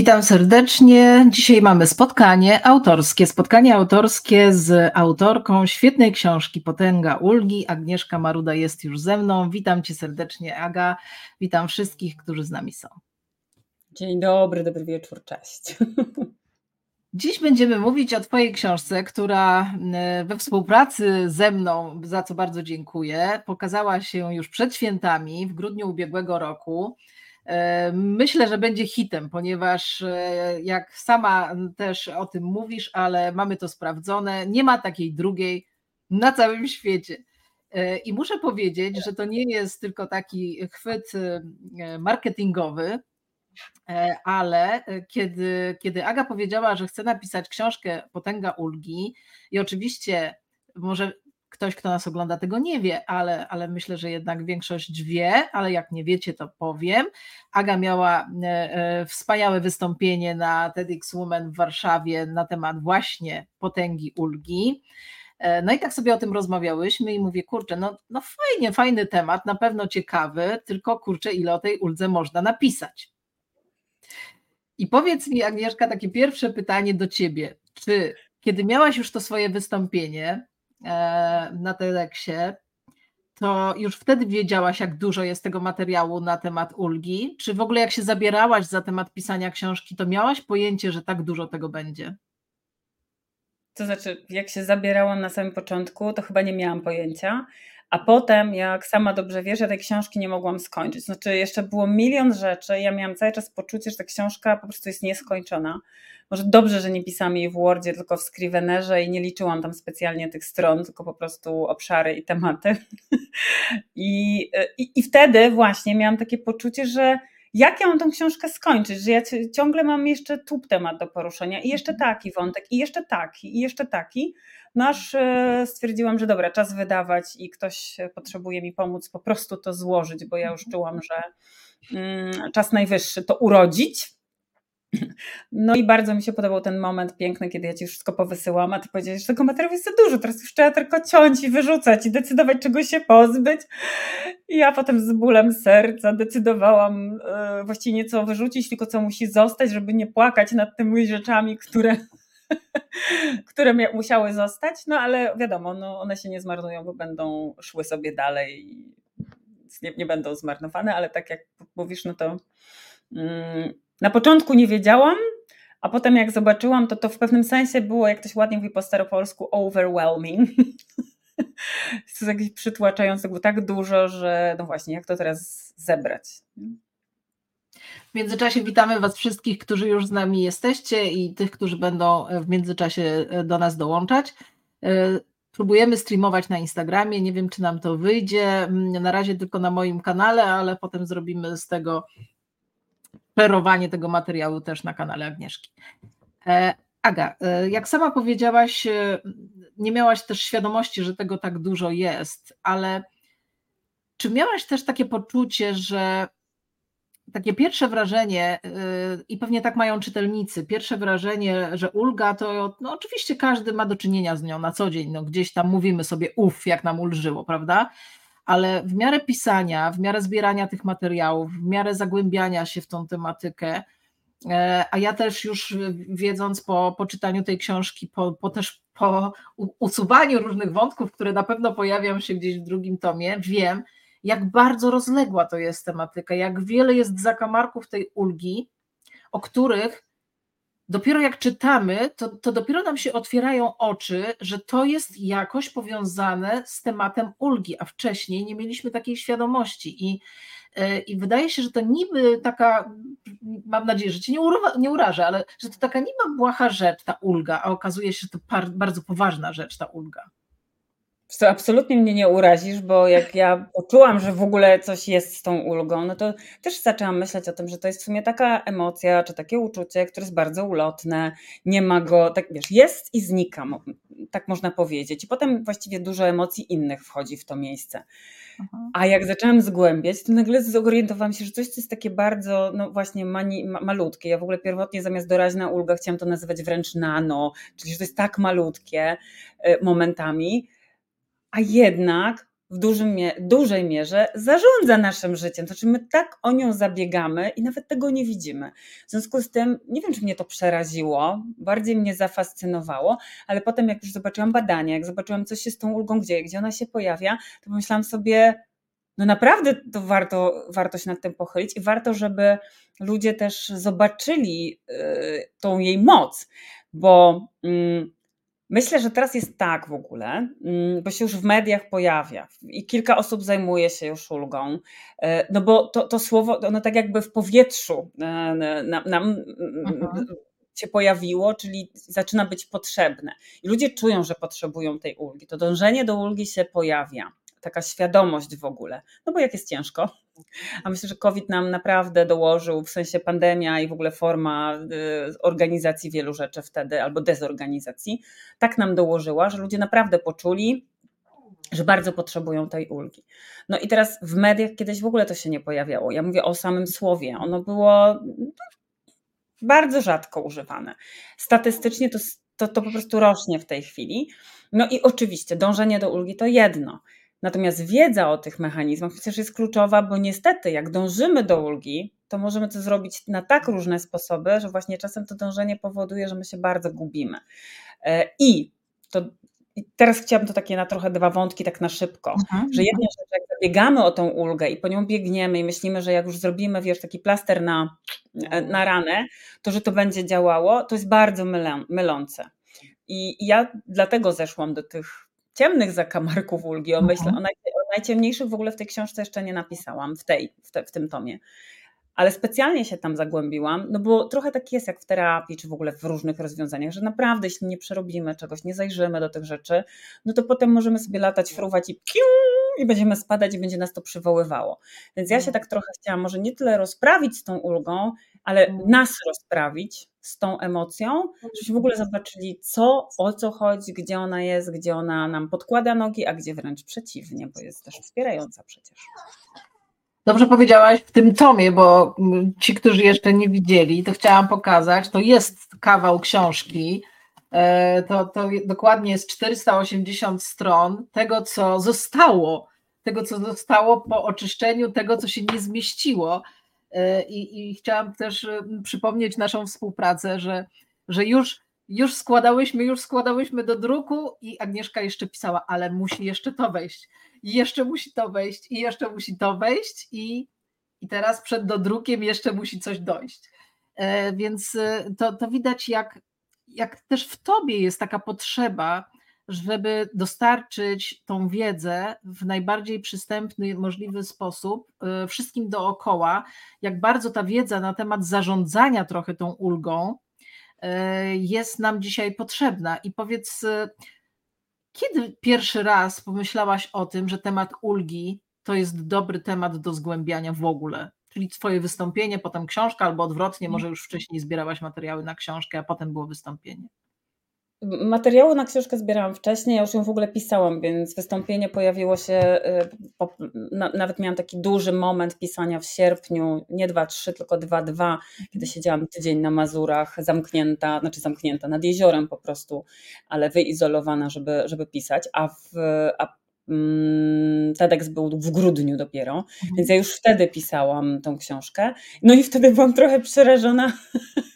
Witam serdecznie. Dzisiaj mamy spotkanie autorskie. Spotkanie autorskie z autorką świetnej książki Potęga Ulgi. Agnieszka Maruda jest już ze mną. Witam cię serdecznie, Aga. Witam wszystkich, którzy z nami są. Dzień dobry, dobry wieczór, cześć. Dziś będziemy mówić o Twojej książce, która e, we współpracy ze mną, za co bardzo dziękuję, pokazała się już przed świętami w grudniu ubiegłego roku. E, myślę, że będzie hitem, ponieważ e, jak sama też o tym mówisz, ale mamy to sprawdzone, nie ma takiej drugiej na całym świecie. E, I muszę powiedzieć, że to nie jest tylko taki chwyt marketingowy, ale kiedy, kiedy Aga powiedziała, że chce napisać książkę Potęga Ulgi, i oczywiście może ktoś, kto nas ogląda, tego nie wie, ale, ale myślę, że jednak większość wie, ale jak nie wiecie, to powiem. Aga miała e, e, wspaniałe wystąpienie na TEDx Women w Warszawie na temat właśnie potęgi ulgi. E, no i tak sobie o tym rozmawiałyśmy i mówię, kurczę, no, no fajnie, fajny temat, na pewno ciekawy, tylko kurczę, ile o tej uldze można napisać. I powiedz mi, Agnieszka, takie pierwsze pytanie do ciebie. Czy kiedy miałaś już to swoje wystąpienie, na TEDxie, to już wtedy wiedziałaś, jak dużo jest tego materiału na temat ulgi? Czy w ogóle jak się zabierałaś za temat pisania książki, to miałaś pojęcie, że tak dużo tego będzie? To znaczy, jak się zabierałam na samym początku, to chyba nie miałam pojęcia. A potem, jak sama dobrze wiesz, ja tej książki nie mogłam skończyć. Znaczy, jeszcze było milion rzeczy. Ja miałam cały czas poczucie, że ta książka po prostu jest nieskończona. Może dobrze, że nie pisałam jej w Wordzie, tylko w Scrivenerze i nie liczyłam tam specjalnie tych stron, tylko po prostu obszary i tematy. I, i, i wtedy właśnie miałam takie poczucie, że jak ja mam tą książkę skończyć, że ja ciągle mam jeszcze tup temat do poruszenia i jeszcze mhm. taki wątek, i jeszcze taki, i jeszcze taki. No aż e, stwierdziłam, że dobra, czas wydawać i ktoś potrzebuje mi pomóc po prostu to złożyć, bo ja już mhm. czułam, że mm, czas najwyższy to urodzić. No i bardzo mi się podobał ten moment piękny, kiedy ja ci wszystko powysyłam, a ty powiedziałeś, że tego materiału jest za dużo, teraz już trzeba tylko ciąć i wyrzucać i decydować, czego się pozbyć. I ja potem z bólem serca decydowałam e, właściwie nie co wyrzucić, tylko co musi zostać, żeby nie płakać nad tymi rzeczami, które, które musiały zostać. No ale wiadomo, no, one się nie zmarnują, bo będą szły sobie dalej nie, nie będą zmarnowane, ale tak jak mówisz, no to... Mm, na początku nie wiedziałam, a potem jak zobaczyłam, to to w pewnym sensie było, jak ktoś ładnie mówi po staropolsku, overwhelming. to jest jakieś przytłaczające, było tak dużo, że no właśnie, jak to teraz zebrać? W międzyczasie witamy Was wszystkich, którzy już z nami jesteście i tych, którzy będą w międzyczasie do nas dołączać. Próbujemy streamować na Instagramie. Nie wiem, czy nam to wyjdzie. Na razie tylko na moim kanale, ale potem zrobimy z tego ferowanie tego materiału też na kanale Agnieszki. E, Aga, e, jak sama powiedziałaś, e, nie miałaś też świadomości, że tego tak dużo jest, ale czy miałaś też takie poczucie, że takie pierwsze wrażenie, i pewnie tak mają czytelnicy, pierwsze wrażenie, że ulga to no oczywiście każdy ma do czynienia z nią na co dzień, no gdzieś tam mówimy sobie uff, jak nam ulżyło, prawda? Ale w miarę pisania, w miarę zbierania tych materiałów, w miarę zagłębiania się w tą tematykę, e, a ja też już wiedząc po, po czytaniu tej książki, po, po też po usuwaniu różnych wątków, które na pewno pojawią się gdzieś w drugim tomie, wiem, jak bardzo rozległa to jest tematyka, jak wiele jest zakamarków tej ulgi, o których dopiero jak czytamy, to, to dopiero nam się otwierają oczy, że to jest jakoś powiązane z tematem ulgi, a wcześniej nie mieliśmy takiej świadomości. I, e, i wydaje się, że to niby taka, mam nadzieję, że cię nie, ura, nie urażę, ale że to taka niby błaha rzecz, ta ulga, a okazuje się, że to bardzo poważna rzecz, ta ulga. To absolutnie mnie nie urazisz, bo jak ja poczułam, że w ogóle coś jest z tą ulgą, no to też zaczęłam myśleć o tym, że to jest w sumie taka emocja, czy takie uczucie, które jest bardzo ulotne, nie ma go, tak wiesz, jest i znika, tak można powiedzieć. I potem właściwie dużo emocji innych wchodzi w to miejsce. Aha. A jak zaczęłam zgłębiać, to nagle zorientowałam się, że coś, co jest takie bardzo, no właśnie mani, ma, malutkie. Ja w ogóle pierwotnie zamiast doraźna ulga chciałam to nazywać wręcz nano, czyli że to jest tak malutkie y, momentami, a jednak w dużym, dużej mierze zarządza naszym życiem. Znaczy, my tak o nią zabiegamy i nawet tego nie widzimy. W związku z tym, nie wiem, czy mnie to przeraziło, bardziej mnie zafascynowało, ale potem, jak już zobaczyłam badania, jak zobaczyłam, co się z tą ulgą dzieje, gdzie ona się pojawia, to pomyślałam sobie, no naprawdę to warto, warto się nad tym pochylić i warto, żeby ludzie też zobaczyli y, tą jej moc, bo. Mm, Myślę, że teraz jest tak w ogóle, mm, bo się już w mediach pojawia i kilka osób zajmuje się już ulgą, e, no bo to, to słowo, ono tak jakby w powietrzu e, nam, nam mhm. się pojawiło, czyli zaczyna być potrzebne. I ludzie czują, że potrzebują tej ulgi. To dążenie do ulgi się pojawia taka świadomość w ogóle. No bo jak jest ciężko. A myślę, że COVID nam naprawdę dołożył, w sensie pandemia i w ogóle forma y, organizacji wielu rzeczy wtedy, albo dezorganizacji, tak nam dołożyła, że ludzie naprawdę poczuli, że bardzo potrzebują tej ulgi. No i teraz w mediach kiedyś w ogóle to się nie pojawiało. Ja mówię o samym słowie. Ono było bardzo rzadko używane. Statystycznie to, to, to po prostu rośnie w tej chwili. No i oczywiście dążenie do ulgi to jedno. Natomiast wiedza o tych mechanizmach przecież jest kluczowa, bo niestety, jak dążymy do ulgi, to możemy to zrobić na tak różne sposoby, że właśnie czasem to dążenie powoduje, że my się bardzo gubimy. E, I to i teraz chciałabym to takie na trochę dwa wątki, tak na szybko, mhm. że jedna rzecz, jak zabiegamy o tą ulgę i po nią biegniemy i myślimy, że jak już zrobimy, wiesz, taki plaster na, na ranę, to że to będzie działało, to jest bardzo mylę, mylące. I ja dlatego zeszłam do tych ciemnych zakamarków ulgi, o, myślę, mhm. o, naj, o najciemniejszych w ogóle w tej książce jeszcze nie napisałam, w, tej, w, te, w tym tomie. Ale specjalnie się tam zagłębiłam, no bo trochę tak jest jak w terapii, czy w ogóle w różnych rozwiązaniach, że naprawdę jeśli nie przerobimy czegoś, nie zajrzymy do tych rzeczy, no to potem możemy sobie latać, fruwać i piu, i będziemy spadać i będzie nas to przywoływało. Więc ja się tak trochę chciałam może nie tyle rozprawić z tą ulgą, ale mhm. nas rozprawić z tą emocją, żebyśmy w ogóle zobaczyli, co, o co chodzi, gdzie ona jest, gdzie ona nam podkłada nogi, a gdzie wręcz przeciwnie, bo jest też wspierająca przecież. Dobrze powiedziałaś w tym tomie, bo ci, którzy jeszcze nie widzieli, to chciałam pokazać, to jest kawał książki, e, to, to dokładnie jest 480 stron tego, co zostało, tego, co zostało po oczyszczeniu, tego, co się nie zmieściło. E, I, I, chciałam też e, przypomnieć naszą współpracę, że, że już, już składałyśmy, już składałyśmy do druku i Agnieszka jeszcze pisała, ale musi jeszcze to wejść, i jeszcze musi to wejść, i jeszcze musi to wejść, i, i teraz przed dodrukiem jeszcze musi coś dojść. E, więc to, to widać, jak, jak też w tobie jest taka potrzeba żeby dostarczyć tą wiedzę w najbardziej przystępny możliwy sposób y, wszystkim dookoła, jak bardzo ta wiedza na temat zarządzania trochę tą ulgą y, jest nam dzisiaj potrzebna. I powiedz, y, kiedy pierwszy raz pomyślałaś o tym, że temat ulgi to jest dobry temat do zgłębiania w ogóle? Czyli Twoje wystąpienie, potem książka, albo odwrotnie, może już wcześniej zbierałaś materiały na książkę, a potem było wystąpienie. Materiału na książkę zbierałam wcześniej, ja już ją w ogóle pisałam, więc wystąpienie pojawiło się, y, nawet miałam taki duży moment pisania w sierpniu, nie 2-3, tylko 2-2, kiedy siedziałam tydzień na Mazurach, zamknięta, znaczy zamknięta nad jeziorem po prostu, ale wyizolowana, żeby, żeby pisać, a, w, a TEDx był w grudniu dopiero, mhm. więc ja już wtedy pisałam tą książkę. No i wtedy byłam trochę przerażona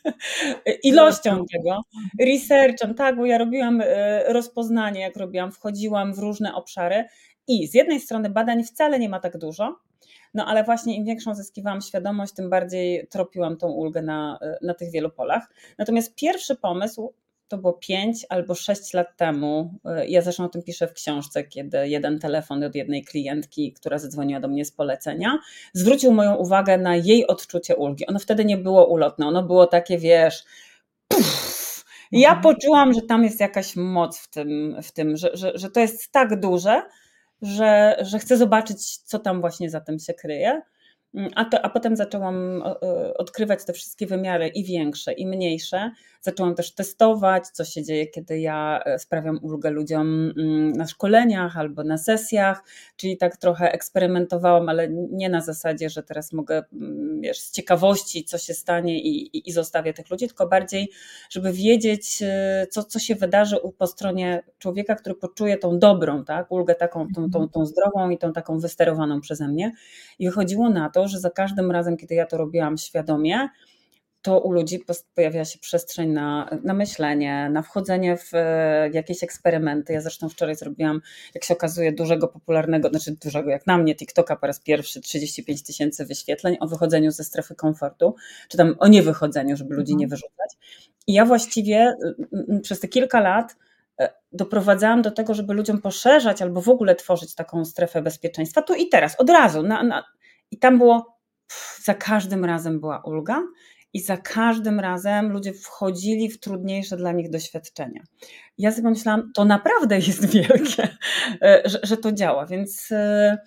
ilością tego, researchem, tak, bo ja robiłam e, rozpoznanie, jak robiłam, wchodziłam w różne obszary i z jednej strony badań wcale nie ma tak dużo, no ale właśnie im większą zyskiwałam świadomość, tym bardziej tropiłam tą ulgę na, e, na tych wielu polach. Natomiast pierwszy pomysł to było 5 albo 6 lat temu. Y, ja zresztą o tym piszę w książce, kiedy jeden telefon od jednej klientki, która zadzwoniła do mnie z polecenia, zwrócił moją uwagę na jej odczucie ulgi. Ono wtedy nie było ulotne, ono było takie, wiesz, puf. ja mhm. poczułam, że tam jest jakaś moc w tym, w tym że, że, że to jest tak duże, że, że chcę zobaczyć, co tam właśnie za tym się kryje. Mm, a, to, a potem zaczęłam odkrywać te wszystkie wymiary i większe, i mniejsze. Zaczęłam też testować, co się dzieje, kiedy ja e, sprawiam ulgę ludziom mm, na szkoleniach albo na sesjach, czyli tak trochę eksperymentowałam, ale nie na zasadzie, że teraz mogę mm, wiesz, z ciekawości, co się stanie i, i, i zostawię tych ludzi, tylko bardziej, żeby wiedzieć, e, co, co się wydarzy po stronie człowieka, który poczuje tą dobrą, tak, ulgę taką, tą, tą, tą zdrową i tą taką wysterowaną przeze mnie. I wychodziło na to, że za każdym razem, kiedy ja to robiłam świadomie, to u ludzi pojawia się przestrzeń na, na myślenie, na wchodzenie w, w jakieś eksperymenty. Ja zresztą wczoraj zrobiłam, jak się okazuje, dużego, popularnego, znaczy dużego jak na mnie, TikToka po raz pierwszy 35 tysięcy wyświetleń o wychodzeniu ze strefy komfortu, czy tam o niewychodzeniu, żeby ludzi nie mhm. wyrzucać. I ja właściwie przez te kilka lat e, doprowadzałam do tego, żeby ludziom poszerzać albo w ogóle tworzyć taką strefę bezpieczeństwa tu i teraz, od razu. Na, na, I tam było, pff, za każdym razem była ulga i za każdym razem ludzie wchodzili w trudniejsze dla nich doświadczenia. Ja sobie pomyślałam, to naprawdę jest wielkie, e, że, że to działa, więc e,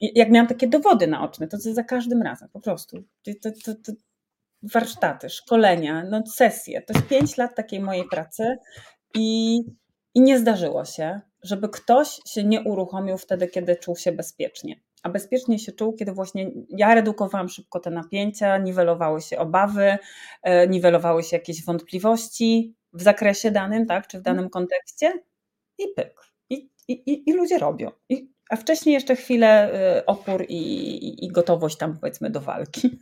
jak miałam takie dowody naoczne, to za każdym razem po prostu. To, to, to, warsztaty, szkolenia, no sesje. To jest pięć lat takiej mojej pracy i, i nie zdarzyło się, żeby ktoś się nie uruchomił wtedy, kiedy czuł się bezpiecznie a bezpiecznie się czuł, kiedy właśnie ja redukowałam szybko te napięcia, niwelowały się obawy, e, niwelowały się jakieś wątpliwości w zakresie danym, tak, czy w danym kontekście i pyk. I, i, i ludzie robią. I, a wcześniej jeszcze chwilę e, opór i, i gotowość tam powiedzmy do walki.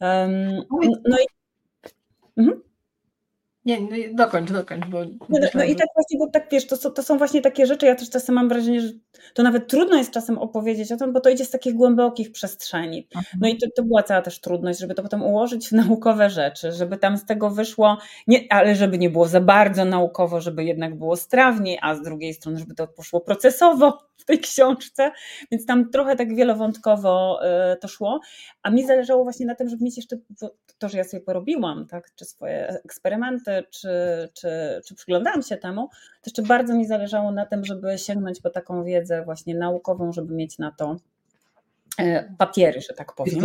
Um, no i mhm. Nie, no dokończ, dokończ. Bo no, no, i tak właśnie, bo tak wiesz, to, to są właśnie takie rzeczy, ja też czasem mam wrażenie, że to nawet trudno jest czasem opowiedzieć o tym, bo to idzie z takich głębokich przestrzeni. No i to, to była cała też trudność, żeby to potem ułożyć w naukowe rzeczy, żeby tam z tego wyszło, nie, ale żeby nie było za bardzo naukowo, żeby jednak było strawniej, a z drugiej strony, żeby to poszło procesowo w tej książce, więc tam trochę tak wielowątkowo y, to szło, a mi zależało właśnie na tym, żeby mieć jeszcze to, że ja sobie porobiłam, tak, czy swoje eksperymenty, czy, czy, czy przyglądałam się temu, to jeszcze bardzo mi zależało na tym, żeby sięgnąć po taką wiedzę właśnie naukową, żeby mieć na to e, papiery, że tak powiem.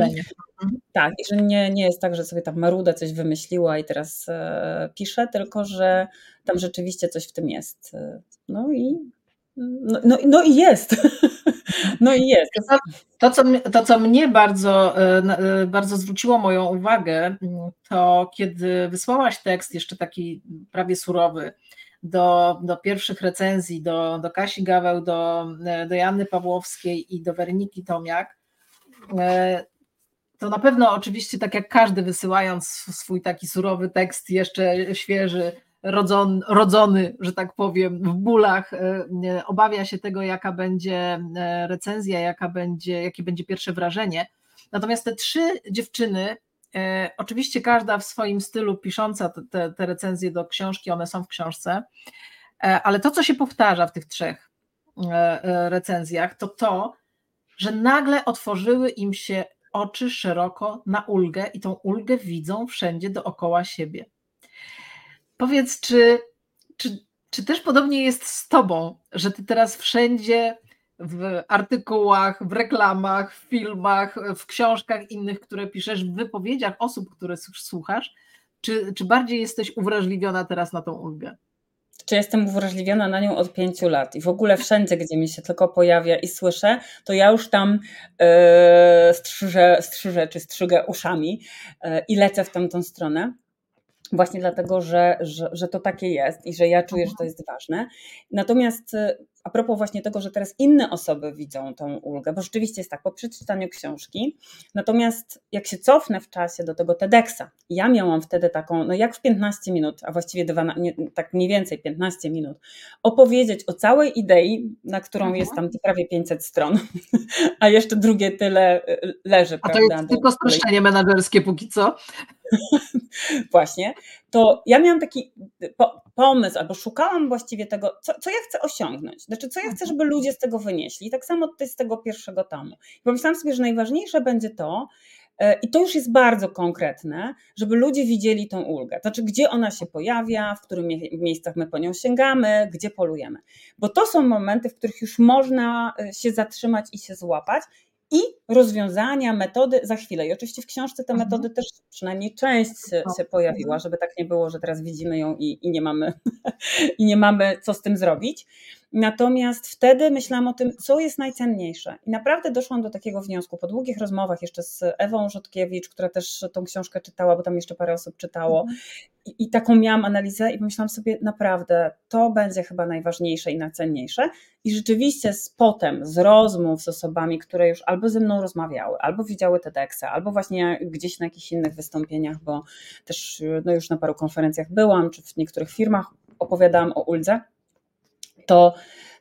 Tak, i że nie, nie jest tak, że sobie tam Maruda coś wymyśliła i teraz e, pisze, tylko że tam rzeczywiście coś w tym jest. No i no, no, no i jest. No i jest. To, to, co, to, co mnie bardzo, e, bardzo zwróciło moją uwagę, to kiedy wysłałaś tekst, jeszcze taki prawie surowy, do, do pierwszych recenzji, do, do Kasi Gaweł, do, do Janny Pawłowskiej i do Weroniki Tomiak, e, to na pewno oczywiście, tak jak każdy wysyłając swój taki surowy tekst, jeszcze świeży, rodzon, rodzony, że tak powiem, w bólach, e, obawia się tego, jaka będzie e, recenzja, jaka będzie, jakie będzie pierwsze wrażenie. Natomiast te trzy dziewczyny, e, oczywiście każda w swoim stylu pisząca te, te recenzje do książki, one są w książce, ale to, co się powtarza w tych trzech recenzjach, to to, że nagle otworzyły im się oczy szeroko na ulgę i tą ulgę widzą wszędzie dookoła siebie. Powiedz, czy, czy, czy też podobnie jest z Tobą, że Ty teraz wszędzie w artykułach, w reklamach, w filmach, w książkach innych, które piszesz, w wypowiedziach osób, które słuchasz, czy, czy bardziej jesteś uwrażliwiona teraz na tą ulgę? Czy jestem uwrażliwiona na nią od pięciu lat i w ogóle wszędzie, gdzie mi się tylko pojawia i słyszę, to ja już tam yy, strzyżę, strzyżę czy strzygę uszami yy, i lecę w tamtą stronę właśnie dlatego, że, że, że to takie jest i że ja czuję, że to jest ważne. Natomiast y, a propos właśnie tego, że teraz inne osoby widzą tą ulgę, bo rzeczywiście jest tak, po przeczytaniu książki, natomiast jak się cofnę w czasie do tego TEDxa, ja miałam wtedy taką, no jak w 15 minut, a właściwie 12, nie, tak mniej więcej 15 minut, opowiedzieć o całej idei, na którą mhm. jest tam prawie 500 stron, a jeszcze drugie tyle y, leży. A prawda, to jest tylko streszczenie menedżerskie póki co. Właśnie, to ja miałam taki po, pomysł, albo szukałam właściwie tego, co, co ja chcę osiągnąć, znaczy co ja chcę, żeby ludzie z tego wynieśli. I tak samo tutaj z tego pierwszego tomu. I pomyślałam sobie, że najważniejsze będzie to, e, i to już jest bardzo konkretne, żeby ludzie widzieli tą ulgę. Znaczy, gdzie ona się pojawia, w których miejscach my po nią sięgamy, gdzie polujemy. Bo to są momenty, w których już można e, się zatrzymać i się złapać i rozwiązania, metody za chwilę. I oczywiście w książce te Mhm. metody też przynajmniej część się, się pojawiła, żeby tak nie było, że teraz widzimy ją i, i, nie mamy, i nie mamy co z tym zrobić. Natomiast wtedy myślałam o tym, co jest najcenniejsze. I naprawdę doszłam do takiego wniosku po długich rozmowach jeszcze z Ewą Rzutkiewicz, która też tą książkę czytała, bo tam jeszcze parę osób czytało. I, I taką miałam analizę i pomyślałam sobie, naprawdę to będzie chyba najważniejsze i najcenniejsze. I rzeczywiście z potem, z rozmów z osobami, które już albo ze mną rozmawiały, albo widziały TEDxa, albo właśnie gdzieś na jakichś innych wystąpieniach, bo też no już na paru konferencjach byłam, czy w niektórych firmach opowiadałam o uldze, to,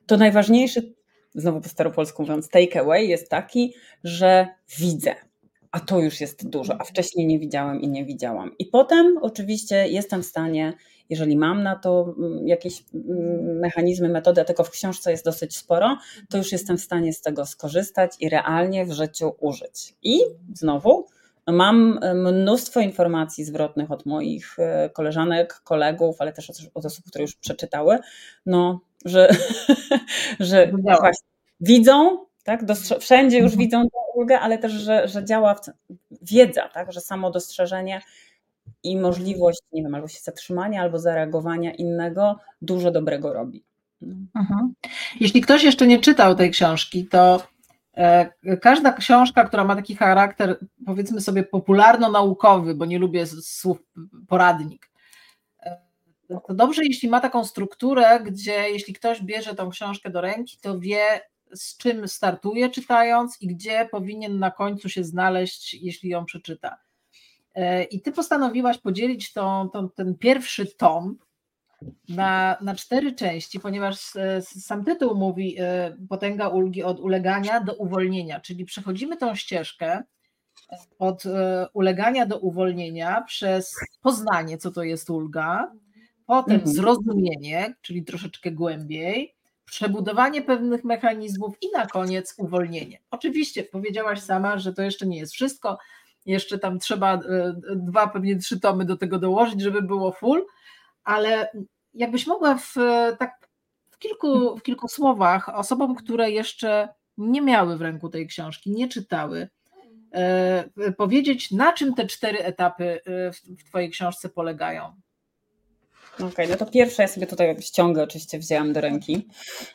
to najważniejszy, znowu po staropolsku mówiąc, takeaway jest taki, że widzę. A to już jest dużo, a wcześniej nie widziałem i nie widziałam. I potem oczywiście jestem w stanie, jeżeli mam na to mm, jakieś mm, mechanizmy, metody, a tego w książce jest dosyć sporo, to już jestem w stanie z tego skorzystać i realnie w życiu użyć. I znowu Mam e, mnóstwo informacji zwrotnych od moich e, koleżanek, kolegów, ale też od osób, które już przeczytały, no, że, że właśnie, widzą, tak, wszędzie już mhm. widzą tę ulgę, ale też, że, że działa w, wiedza, tak, że samo dostrzeżenie i możliwość, nie wiem, albo się zatrzymania, albo zareagowania innego dużo dobrego robi. No. Mhm. Jeśli ktoś jeszcze nie czytał tej książki, to E, każda książka, która ma taki charakter, powiedzmy sobie, popularno-naukowy, bo nie lubię słów poradnik, e, to dobrze, jeśli ma taką strukturę, gdzie jeśli ktoś bierze tą książkę do ręki, to wie, z czym startuje czytając i gdzie powinien na końcu się znaleźć, jeśli ją przeczyta. E, I ty postanowiłaś podzielić tą, tą, ten pierwszy tom na, na cztery części, ponieważ e, sam tytuł mówi e, potęga ulgi od ulegania do uwolnienia, czyli przechodzimy tą ścieżkę od ulegania do uwolnienia przez poznanie, co to jest ulga, potem mhm. zrozumienie, czyli troszeczkę głębiej, przebudowanie pewnych mechanizmów i na koniec uwolnienie. Oczywiście powiedziałaś sama, że to jeszcze nie jest wszystko, jeszcze tam trzeba dwa, pewnie trzy tomy do tego dołożyć, żeby było full, ale jakbyś mogła w, tak w kilku, w kilku słowach osobom, które jeszcze nie miały w ręku tej książki, nie czytały, e, powiedzieć, na czym te cztery etapy e, w Twojej książce polegają. Okej, okay, no to pierwsze ja sobie tutaj ściągę oczywiście wzięłam do ręki.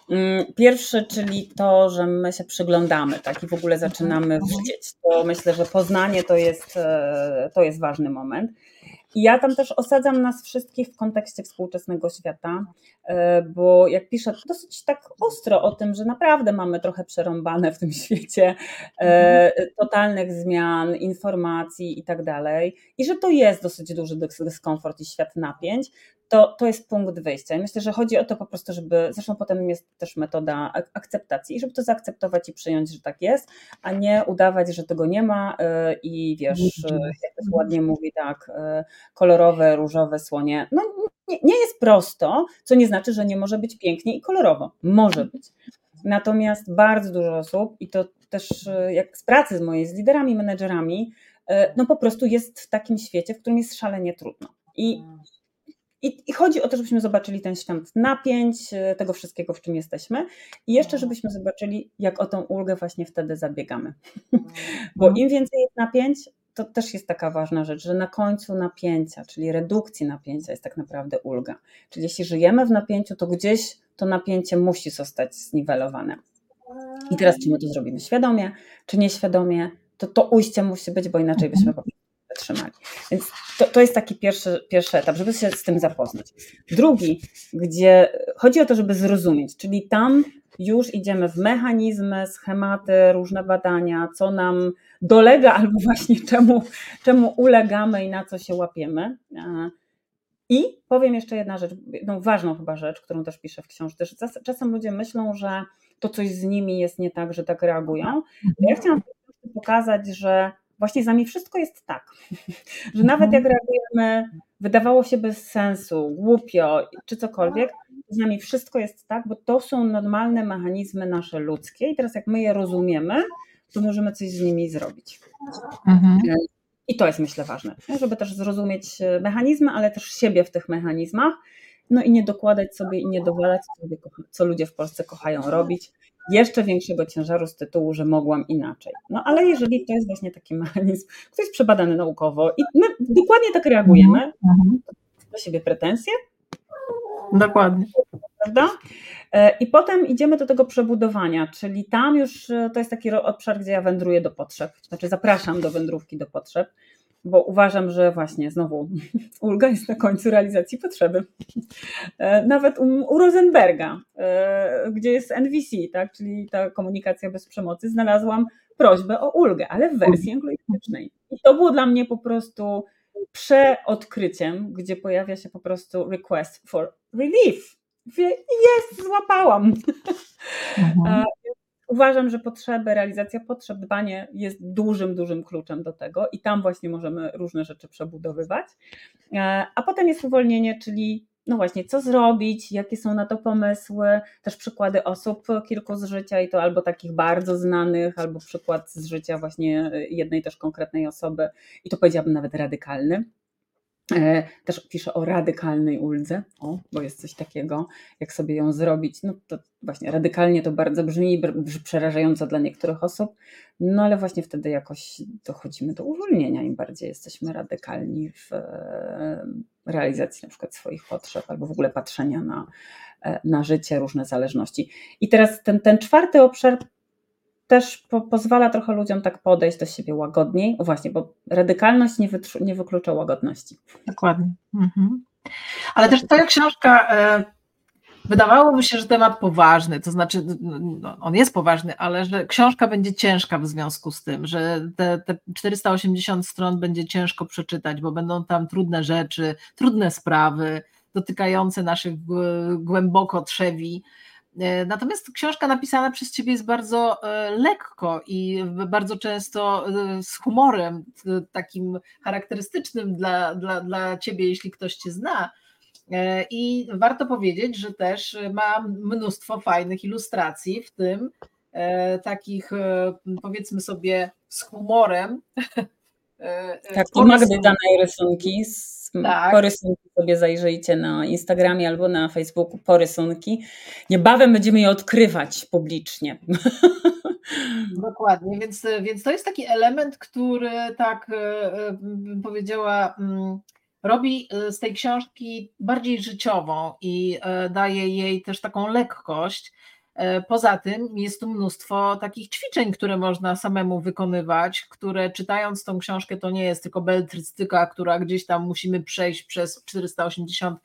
Mm, pierwszy, czyli to, że my się przyglądamy, tak, i w ogóle zaczynamy mhm. widzieć. To myślę, że poznanie to jest, e, to jest ważny moment. I ja tam też osadzam nas wszystkich w kontekście współczesnego świata, e, bo jak piszę dosyć tak ostro o tym, że naprawdę mamy trochę przerąbane w tym świecie e, mhm. totalnych zmian, informacji i tak dalej, i że to jest dosyć duży dyskomfort i świat napięć, to, to jest punkt wyjścia. I myślę, że chodzi o to po prostu, żeby, zresztą potem jest też metoda akceptacji, i żeby to zaakceptować i przyjąć, że tak jest, a nie udawać, że tego nie ma y, i wiesz, y, jak to ładnie mówi, tak, kolorowe, różowe słonie. No nie, nie jest prosto, co nie znaczy, że nie może być pięknie i kolorowo. Może być. Natomiast bardzo dużo osób, i to też jak z pracy z mojej, z liderami, menedżerami, no po prostu jest w takim świecie, w którym jest szalenie trudno. I i, I, chodzi o to, żebyśmy zobaczyli ten świat napięć, e, tego wszystkiego, w czym jesteśmy, i jeszcze, żebyśmy zobaczyli, jak o tą ulgę właśnie wtedy zabiegamy. Bo im więcej jest napięć, to też jest taka ważna rzecz, że na końcu napięcia, czyli redukcji napięcia, jest tak naprawdę ulga. Czyli jeśli żyjemy w napięciu, to gdzieś to napięcie musi zostać zniwelowane. I teraz, czy my to zrobimy świadomie, czy nieświadomie, to to ujście musi być, bo inaczej byśmy po prostu wytrzymali. Więc to, to jest taki pierwszy, pierwszy etap, żeby się z tym zapoznać. Drugi, gdzie chodzi o to, żeby zrozumieć, czyli tam już idziemy w mechanizmy, schematy, różne badania, co nam dolega albo właśnie czemu, czemu ulegamy i na co się łapiemy. I powiem jeszcze jedna rzecz, jedną ważną chyba rzecz, którą też piszę w książce, że czasem ludzie myślą, że to coś z nimi jest nie tak, że tak reagują. Ja chciałam pokazać, że właśnie z nami wszystko jest tak, że nawet jak reagujemy, wydawało się bez sensu, głupio czy cokolwiek, z nami wszystko jest tak, bo to są normalne mechanizmy nasze ludzkie i teraz jak my je rozumiemy, to możemy coś z nimi zrobić. Mhm. I to jest myślę ważne, żeby też zrozumieć mechanizmy, ale też siebie w tych mechanizmach, no i nie dokładać sobie i nie dowalać sobie, co ludzie w Polsce kochają robić, jeszcze większego ciężaru z tytułu, że mogłam inaczej. No ale jeżeli to jest właśnie taki mechanizm, który jest przebadany naukowo i my dokładnie tak reagujemy, mhm. do siebie pretensje. Dokładnie. Prawda? E, I potem idziemy do tego przebudowania, czyli tam już e, to jest taki obszar, gdzie ja wędruję do potrzeb, znaczy zapraszam do wędrówki do potrzeb bo uważam, że właśnie znowu ulga jest na końcu realizacji potrzeby. E, nawet u, Rosenberga, gdzie jest NVC, tak, czyli ta komunikacja bez przemocy, znalazłam prośbę o ulgę, ale w wersji anglojęzycznej. I to było dla mnie po prostu przeodkryciem, gdzie pojawia się po prostu request for relief. Jest, złapałam. Mhm. E, uważam, że potrzeby, realizacja potrzeb, dbanie jest dużym, dużym kluczem do tego i tam właśnie możemy różne rzeczy przebudowywać. E, a potem jest uwolnienie, czyli no właśnie, co zrobić, jakie są na to pomysły, też przykłady osób kilku z życia i to albo takich bardzo znanych, albo przykład z życia właśnie jednej też konkretnej osoby i to powiedziałabym nawet radykalny. E, też pisze o radykalnej uldze, o, bo jest coś takiego, jak sobie ją zrobić. No to właśnie radykalnie to bardzo brzmi, brzmi przerażająco dla niektórych osób, no ale właśnie wtedy jakoś dochodzimy do uwolnienia, im bardziej jesteśmy radykalni w e, realizacji na przykład swoich potrzeb albo w ogóle patrzenia na, e, na życie, różne zależności. I teraz ten, ten czwarty obszar też po, pozwala trochę ludziom tak podejść do siebie łagodniej. Właśnie, bo radykalność nie, nie wyklucza łagodności. Dokładnie. Mhm. Ale też twoja książka, e, wydawałoby się, że temat poważny, to znaczy no, on jest poważny, ale że książka będzie ciężka w związku z tym, że te, te 480 stron będzie ciężko przeczytać, bo będą tam trudne rzeczy, trudne sprawy dotykające naszych głęboko trzewi E, natomiast książka napisana przez ciebie jest bardzo e, lekko i bardzo często e, z humorem, takim charakterystycznym dla, dla, dla ciebie, jeśli ktoś cię zna. I warto powiedzieć, że też ma mnóstwo fajnych ilustracji, w tym takich powiedzmy sobie z humorem. Tak, i Magdy danej rysunki z tak. Porysunki sobie zajrzyjcie na Instagramie albo na Facebooku, porysunki. Niebawem będziemy je odkrywać publicznie. Dokładnie, więc, więc to jest taki element, który tak e, e, bym powiedziała, mm, robi e, z tej książki bardziej życiową i daje jej też taką lekkość. E, poza tym jest tu mnóstwo takich ćwiczeń, które można samemu wykonywać, które czytając tą książkę to nie jest tylko beletrystyka, która gdzieś tam musimy przejść przez 480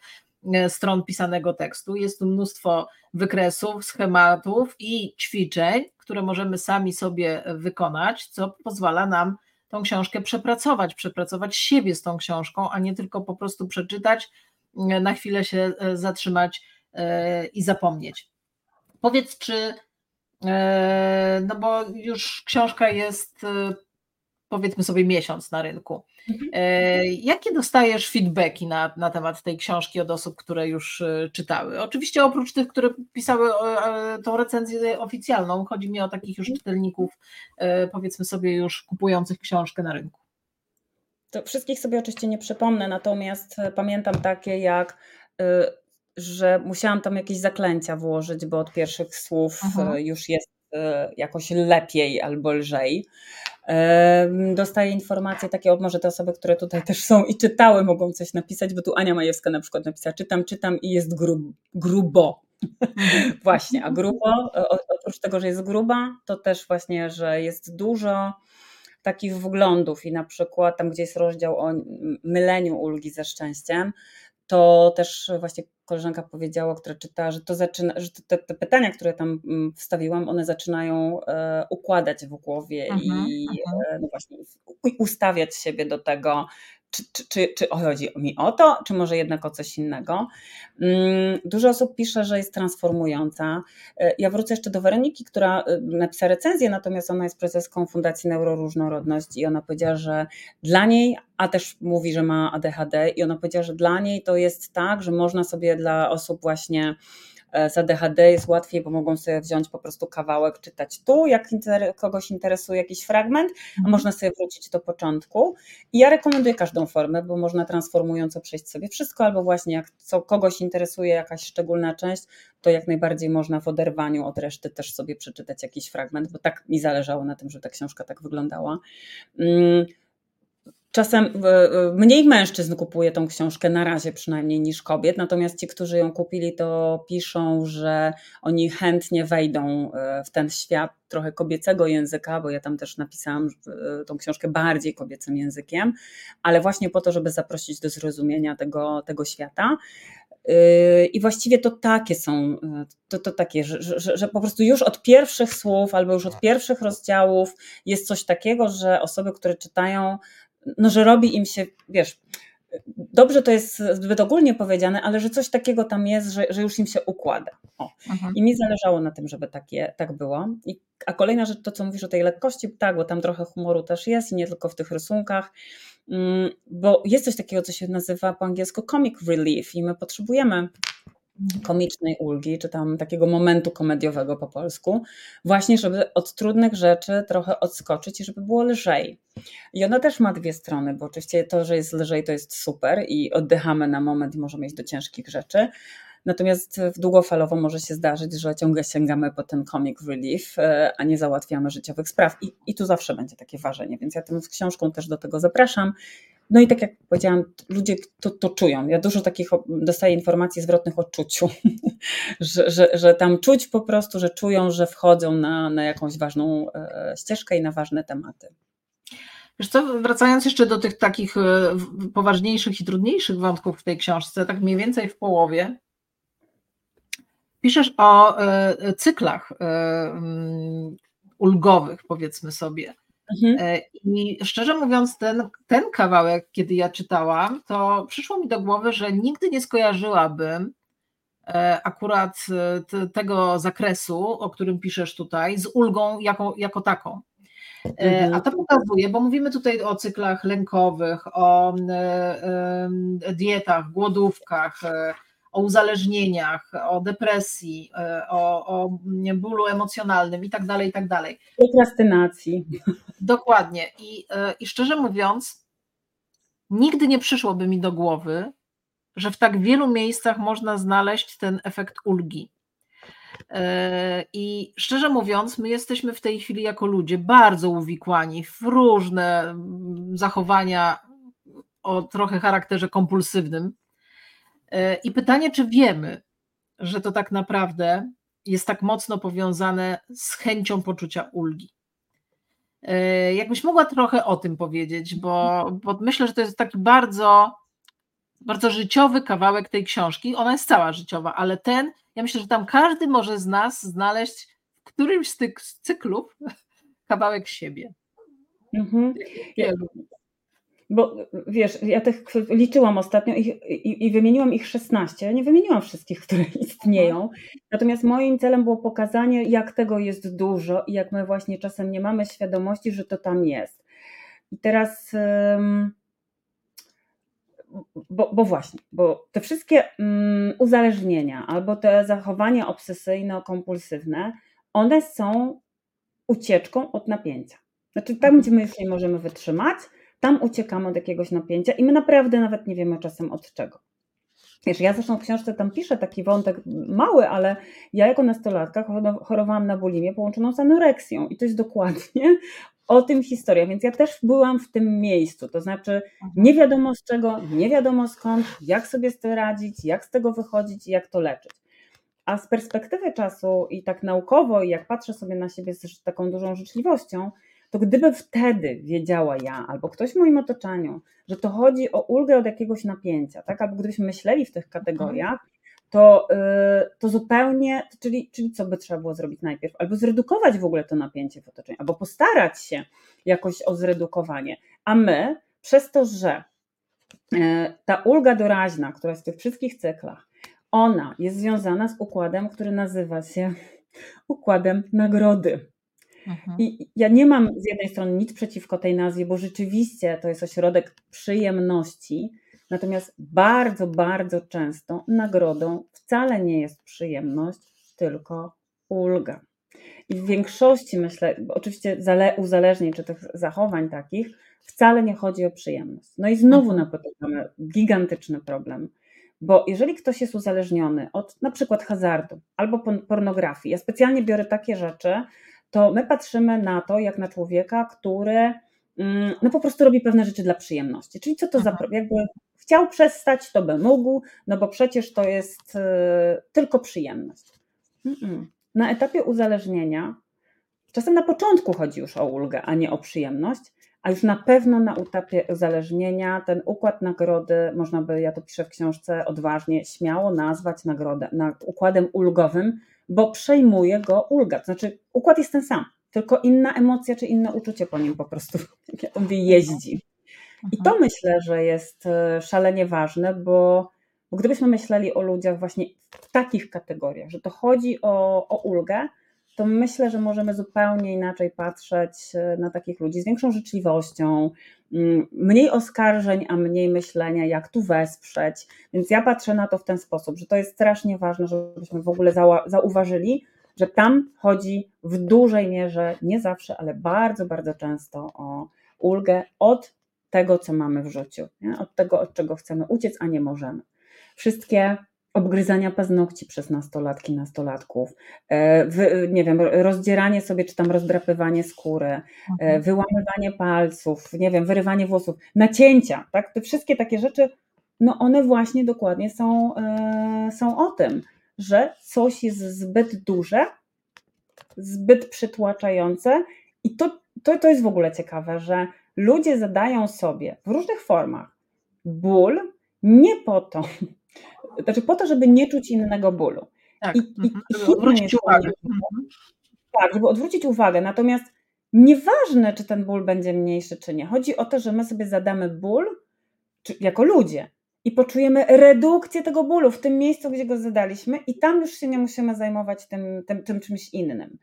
e, stron pisanego tekstu. Jest tu mnóstwo wykresów, schematów i ćwiczeń, które możemy sami sobie wykonać, co pozwala nam tą książkę przepracować, przepracować siebie z tą książką, a nie tylko po prostu przeczytać, e, na chwilę się zatrzymać i zapomnieć. Powiedz, czy, e, no bo już książka jest e, powiedzmy sobie miesiąc na rynku. Mhm. E, jakie dostajesz feedbacki na, na temat tej książki od osób, które już czytały? Oczywiście oprócz tych, które pisały tą recenzję oficjalną, chodzi mi o takich już czytelników, powiedzmy sobie już kupujących książkę na rynku. To wszystkich sobie oczywiście nie przypomnę, natomiast pamiętam takie jak że musiałam tam jakieś zaklęcia włożyć, bo od pierwszych słów Aha. E, już jest e, jakoś lepiej albo lżej. Dostaję informacje takie, może te osoby, które tutaj też są i czytały, mogą coś napisać, bo tu Ania Majewska na przykład napisała, czytam, czytam i jest grub, grubo. Mhm. właśnie, a grubo, oprócz tego, że jest gruba, to też właśnie, że jest dużo takich wglądów i na przykład tam, gdzie jest rozdział o myleniu ulgi ze szczęściem, to też właśnie koleżanka powiedziała, która czyta, że to zaczyna, że te, te pytania, które tam mm, wstawiłam, one zaczynają e, układać w głowie -huh, i uh -huh. e, no właśnie ustawiać siebie do tego, czy, czy, czy, czy chodzi mi o to, czy może jednak o coś innego. Mm, dużo osób pisze, że jest transformująca. E, ja wrócę jeszcze do Weroniki, która e, napisała recenzję, natomiast ona jest prezeską Fundacji Neuroróżnorodność i ona powiedziała, że dla niej, a też mówi, że ma ADHD i ona powiedziała, że dla niej to jest tak, że można sobie dla osób właśnie z ADHD jest łatwiej, bo mogą sobie wziąć po prostu kawałek, czytać tu, jak kogoś interesuje jakiś fragment, a mhm. można sobie wrócić do początku. I ja rekomenduję każdą formę, bo można transformująco przejść sobie wszystko, albo właśnie jak co, kogoś interesuje jakaś szczególna część, to jak najbardziej można w oderwaniu od reszty też sobie przeczytać jakiś fragment, bo tak mi zależało na tym, że ta książka tak wyglądała. Czasem mniej mężczyzn kupuje tą książkę na razie przynajmniej niż kobiet, natomiast ci, którzy ją kupili, to piszą, że oni chętnie wejdą e, w ten świat trochę kobiecego języka, bo ja tam też napisałam e, tą książkę bardziej kobiecym językiem, ale właśnie po to, żeby zaprosić do zrozumienia tego, tego świata. Yy, I właściwie to takie są, to, to takie, że, że, że, po prostu już od pierwszych słów albo już od pierwszych rozdziałów jest coś takiego, że osoby, które czytają, no że robi im się, wiesz, dobrze to jest zbyt ogólnie powiedziane, ale że coś takiego tam jest, że, że już im się układa. O. Mhm. I mi zależało na tym, żeby takie, tak było. I, a kolejna rzecz, to co mówisz o tej lekkości, tak, bo tam trochę humoru też jest i nie tylko w tych rysunkach. Mm, bo jest coś takiego, co się nazywa po angielsku comic relief i my potrzebujemy. Komicznej ulgi, czy tam takiego momentu komediowego po polsku, właśnie żeby od trudnych rzeczy trochę odskoczyć i żeby było lżej. I ona też ma dwie strony, bo oczywiście to, że jest lżej, to jest super i oddychamy na moment i możemy iść do ciężkich rzeczy, Natomiast długofalowo może się zdarzyć, że ciągle sięgamy po ten comic relief, e, a nie załatwiamy życiowych spraw. I, i tu zawsze będzie takie ważenie, więc ja tym z książką też do tego zapraszam. No i tak jak powiedziałam, ludzie to, to czują. Ja dużo takich dostaję informacji zwrotnych o czuciu, że, że, że tam czuć po prostu, że czują, że wchodzą na, na jakąś ważną e, ścieżkę i na ważne tematy. Wiesz co, wracając jeszcze do tych takich e, poważniejszych i trudniejszych wątków w tej książce, tak mniej więcej w połowie, Piszesz o e, cyklach ulgowych, powiedzmy sobie. Mhm. E, I szczerze mówiąc, ten, ten kawałek, kiedy ja czytałam, to przyszło mi do głowy, że nigdy nie skojarzyłabym akurat tego zakresu, o którym piszesz tutaj, z ulgą jako, jako taką. Mhm. A to pokazuje, bo mówimy tutaj o cyklach lękowych, o dietach, głodówkach, o uzależnieniach, o depresji, e, o, o bólu emocjonalnym i tak dalej, i tak dalej. Prokrastynacji. Dokładnie. I, e, I szczerze mówiąc, nigdy nie przyszłoby mi do głowy, że w tak wielu miejscach można znaleźć ten efekt ulgi. E, I szczerze mówiąc, my jesteśmy w tej chwili jako ludzie bardzo uwikłani w różne zachowania o trochę charakterze kompulsywnym, I pytanie, czy wiemy, że to tak naprawdę jest tak mocno powiązane z chęcią poczucia ulgi. E, jakbyś mogła trochę o tym powiedzieć, bo, bo myślę, że to jest taki bardzo, bardzo życiowy kawałek tej książki. Ona jest cała życiowa, ale ten, ja myślę, że tam każdy może z nas znaleźć w którymś z tych cyklów kawałek siebie. Mhm. Ja, bo wiesz, ja tych liczyłam ostatnio i, i, i, wymieniłam ich 16. Ja nie wymieniłam wszystkich, które istnieją. Natomiast moim celem było pokazanie, jak tego jest dużo i jak my właśnie czasem nie mamy świadomości, że to tam jest. I teraz. Bo, bo właśnie, bo te wszystkie um, uzależnienia albo te zachowania obsesyjno-kompulsywne, one są ucieczką od napięcia. Znaczy, tam, gdzie my już nie możemy wytrzymać, tam uciekamy od jakiegoś napięcia i my naprawdę nawet nie wiemy czasem od czego. Wiesz, ja zresztą w książce tam piszę taki wątek mały, ale ja jako nastolatka chorowałam na bulimię połączoną z anoreksją i to jest dokładnie o tym historia, więc ja też byłam w tym miejscu, to znaczy nie wiadomo z czego, nie wiadomo skąd, jak sobie z tym radzić, jak z tego wychodzić i jak to leczyć. A z perspektywy czasu i tak naukowo, i jak patrzę sobie na siebie z taką dużą życzliwością, to gdyby wtedy wiedziała ja albo ktoś w moim otoczeniu, że to chodzi o ulgę od jakiegoś napięcia, tak? albo gdybyśmy myśleli w tych kategoriach, to, yy, to zupełnie, czyli, czyli co by trzeba było zrobić najpierw? Albo zredukować w ogóle to napięcie w otoczeniu, albo postarać się jakoś o zredukowanie. A my, przez to, że yy, ta ulga doraźna, która jest w tych wszystkich cyklach, ona jest związana z układem, który nazywa się układem nagrody. Mhm. I ja nie mam z jednej strony nic przeciwko tej nazwie, bo rzeczywiście to jest ośrodek przyjemności, Natomiast bardzo, bardzo często nagrodą wcale nie jest przyjemność, tylko ulga. I w większości, myślę, oczywiście uzależnień czy tych zachowań takich, wcale nie chodzi o przyjemność. No i znowu mhm. napotykamy gigantyczny problem, bo jeżeli ktoś jest uzależniony od na przykład hazardu albo pornografii, ja specjalnie biorę takie rzeczy, to my patrzymy na to jak na człowieka, który mm, no po prostu robi pewne rzeczy dla przyjemności. Czyli co to za, jakby chciał przestać, to by mógł, no bo przecież to jest y, tylko przyjemność. Na etapie uzależnienia, czasem na początku chodzi już o ulgę, a nie o przyjemność, a już na pewno na etapie uzależnienia ten układ nagrody, można by, ja to piszę w książce odważnie, śmiało nazwać nagrodę na, układem ulgowym, bo przejmuje go ulga. To znaczy, układ jest ten sam, tylko inna emocja czy inne uczucie po nim po prostu, jeździ. I to mhm. myślę, że jest e, szalenie ważne, bo, bo gdybyśmy myśleli o ludziach właśnie w takich kategoriach, że to chodzi o, o ulgę, to myślę, że możemy zupełnie inaczej patrzeć e, na takich ludzi z większą życzliwością, mm, mniej oskarżeń, a mniej myślenia, jak tu wesprzeć. Więc ja patrzę na to w ten sposób, że to jest strasznie ważne, żebyśmy w ogóle zauważyli, że tam chodzi w dużej mierze, nie zawsze, ale bardzo, bardzo często o ulgę od tego, co mamy w życiu, nie? od tego, od czego chcemy uciec, a nie możemy. Wszystkie obgryzania paznokci przez nastolatki, nastolatków, e, wy, nie wiem, rozdzieranie sobie, czy tam rozdrapywanie skóry, e, mhm. wyłamywanie palców, nie wiem, wyrywanie włosów, nacięcia, tak? Te wszystkie takie rzeczy, no one właśnie dokładnie są, e, są o tym, że coś jest zbyt duże, zbyt przytłaczające i to, to, to jest w ogóle ciekawe, że ludzie zadają sobie w różnych formach ból nie po to, znaczy po to, żeby nie czuć innego bólu. Tak, I, i, mhm. żeby odwrócić uwagę. Mhm. Tak, żeby odwrócić uwagę. Natomiast nieważne, czy ten ból będzie mniejszy, czy nie. Chodzi o to, że my sobie zadamy ból czy, jako ludzie i poczujemy redukcję tego bólu w tym miejscu, gdzie go zadaliśmy, i tam już się nie musimy zajmować tym, tym, tym czymś innym.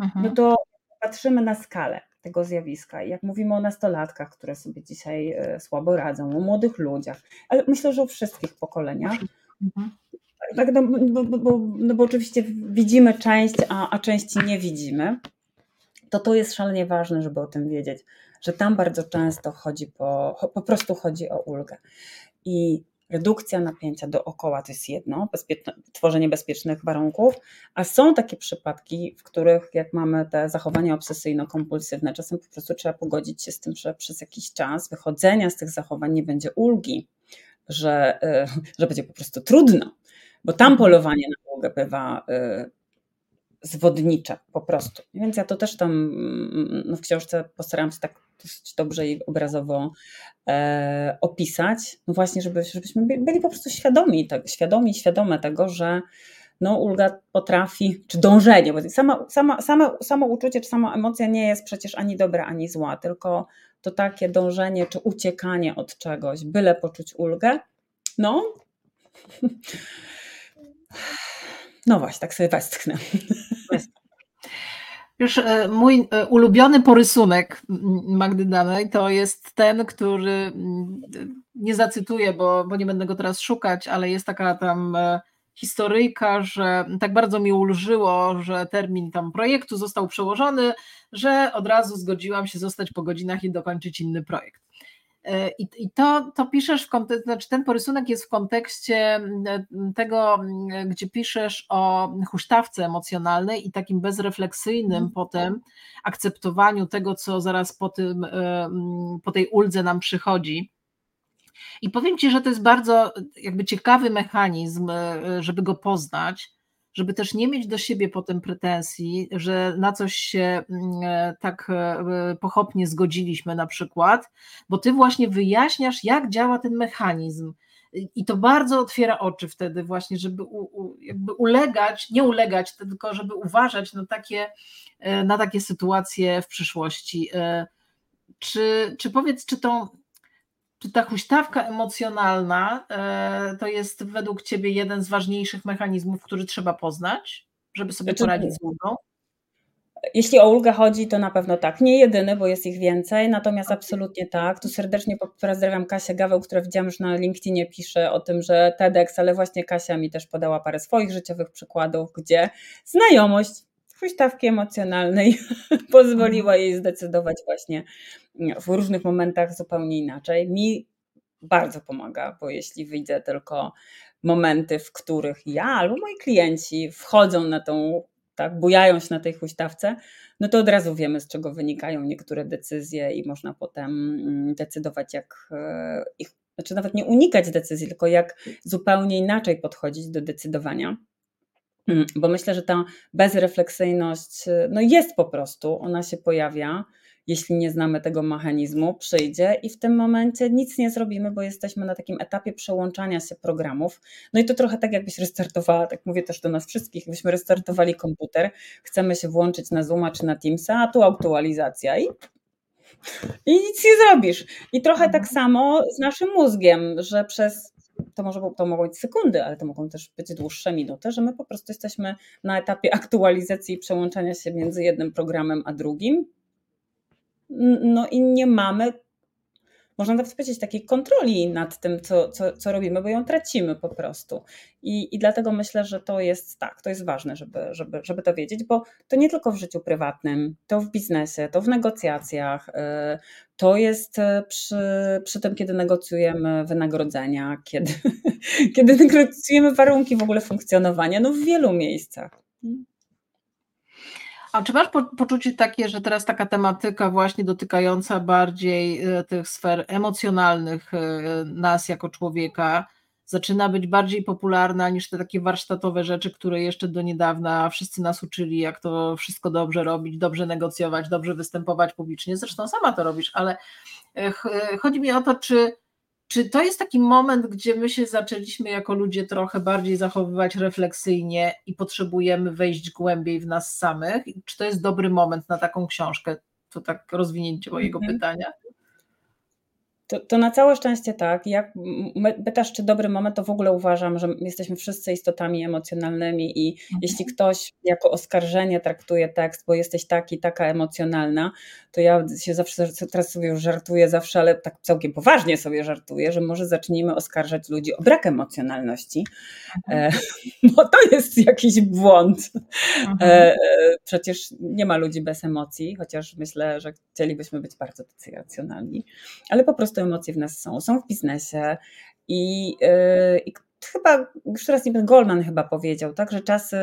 Mhm. No to patrzymy na skalę tego zjawiska. I jak mówimy o nastolatkach, które sobie dzisiaj e, słabo radzą, o młodych ludziach, ale myślę, że o wszystkich pokoleniach. Mhm. Tak, no, bo, bo, no bo oczywiście widzimy część, a, a części nie widzimy. To to jest szalenie ważne, żeby o tym wiedzieć, że tam bardzo często chodzi po, po prostu chodzi o ulgę. I redukcja napięcia dookoła to jest jedno, bezpieczne, tworzenie bezpiecznych warunków, a są takie przypadki, w których jak mamy te zachowania obsesyjno-kompulsywne, czasem po prostu trzeba pogodzić się z tym, że przez jakiś czas wychodzenia z tych zachowań nie będzie ulgi, że, e, że będzie po prostu trudno, bo tam mhm. polowanie na ulgę bywa e, zwodnicze po prostu. Więc ja to też tam no w książce postarałam się tak dosyć dobrze i obrazowo e, opisać, no właśnie, żeby, żebyśmy byli po prostu świadomi, tak, świadomi, świadome tego, że no, ulga potrafi, czy dążenie, bo sama, sama, sama, samo uczucie, czy sama emocja nie jest przecież ani dobra, ani zła, tylko to takie dążenie, czy uciekanie od czegoś, byle poczuć ulgę, no, no właśnie, tak sobie westchnę. Już e, mój e, ulubiony porysunek Magdy Danej to jest ten, który nie zacytuję, bo, bo nie będę go teraz szukać, ale jest taka tam e, historyjka, że tak bardzo mi ulżyło, że termin tam projektu został przełożony, że od razu zgodziłam się zostać po godzinach i dokończyć inny projekt. E, I, I, to, to piszesz w kontekście, znaczy ten porysunek jest w kontekście tego, gdzie piszesz o huśtawce emocjonalnej i takim bezrefleksyjnym mm. potem akceptowaniu tego, co zaraz po, tym, po tej uldze nam przychodzi. I powiem Ci, że to jest bardzo jakby ciekawy mechanizm, e, żeby go poznać, żeby też nie mieć do siebie potem pretensji, że na coś się mm, e, tak e, pochopnie zgodziliśmy na przykład, bo ty właśnie wyjaśniasz, jak działa ten mechanizm. I to bardzo otwiera oczy wtedy właśnie, żeby u, u, ulegać, nie ulegać, tylko żeby uważać na takie, e, na takie sytuacje w przyszłości. Czy, czy powiedz, czy tą czy ta huśtawka emocjonalna e, to jest według Ciebie jeden z ważniejszych mechanizmów, który trzeba poznać, żeby sobie znaczy, poradzić z ulgą? Jeśli o ulgę chodzi, to na pewno tak. Nie jedyny, bo jest ich więcej, natomiast absolutnie tak. Tu serdecznie pozdrawiam Kasię Gaweł, która widziałam już na LinkedInie pisze o tym, że TEDx, ale właśnie Kasia mi też podała parę swoich życiowych przykładów, gdzie znajomość huśtawki emocjonalnej pozwoliła jej zdecydować właśnie w różnych momentach zupełnie inaczej. Mi bardzo pomaga, bo jeśli widzę tylko momenty, w których ja albo moi klienci wchodzą na tą tak, bujają się na tej huśtawce, no to od razu wiemy, z czego wynikają niektóre decyzje i można potem mm, decydować, jak e, ich, znaczy nawet nie unikać decyzji, tylko jak zupełnie inaczej podchodzić do decydowania. Mm, bo myślę, że ta bezrefleksyjność e, no jest po prostu, ona się pojawia jeśli nie znamy tego mechanizmu, przyjdzie i w tym momencie nic nie zrobimy, bo jesteśmy na takim etapie przełączania się programów. No i to trochę tak, jakbyś restartowała, tak mówię też do nas wszystkich, jakbyśmy restartowali komputer, chcemy się włączyć na Zooma czy na Teamsa, a tu aktualizacja i i nic nie zrobisz. I trochę tak mhm. samo z naszym mózgiem, że przez to, może, to mogą być sekundy, ale to mogą też być dłuższe minuty, że my po prostu jesteśmy na etapie aktualizacji i przełączania się między jednym programem a drugim. No i nie mamy, można nawet powiedzieć, takiej kontroli nad tym, co, co, co robimy, bo ją tracimy po prostu. I, I dlatego myślę, że to jest tak, to jest ważne, żeby, żeby, żeby to wiedzieć, bo to nie tylko w życiu prywatnym, to w biznesie, to w negocjacjach, y, to jest y, przy, przy tym, kiedy negocjujemy wynagrodzenia, kiedy, kiedy negocjujemy warunki w ogóle funkcjonowania, no w wielu miejscach. A czy masz poczucie takie, że teraz taka tematyka właśnie dotykająca bardziej e, tych sfer emocjonalnych e, nas jako człowieka zaczyna być bardziej popularna niż te takie warsztatowe rzeczy, które jeszcze do niedawna wszyscy nas uczyli, jak to wszystko dobrze robić, dobrze negocjować, dobrze występować publicznie. Zresztą sama to robisz, ale e, chodzi mi o to, czy czy to jest taki moment, gdzie my się zaczęliśmy jako ludzie trochę bardziej zachowywać refleksyjnie i potrzebujemy wejść głębiej w nas samych? Czy to jest dobry moment na taką książkę? To tak rozwinięcie mojego mm -hmm. pytania. To, to, na całe szczęście tak. Jak pytasz, czy dobry moment, to w ogóle uważam, że jesteśmy wszyscy istotami emocjonalnymi i mhm. jeśli ktoś jako oskarżenie traktuje tekst, bo jesteś taki, taka emocjonalna, to ja się zawsze, teraz sobie już żartuję zawsze, ale tak całkiem poważnie sobie żartuję, że może zacznijmy oskarżać ludzi o brak emocjonalności, mhm. e, bo to jest jakiś błąd. Mhm. E, przecież nie ma ludzi bez emocji, chociaż myślę, że chcielibyśmy być bardzo tacy racjonalni, ale po prostu emocje w nas są, są w biznesie i, yy, i chyba, już teraz nie Goldman chyba powiedział, tak, że czasy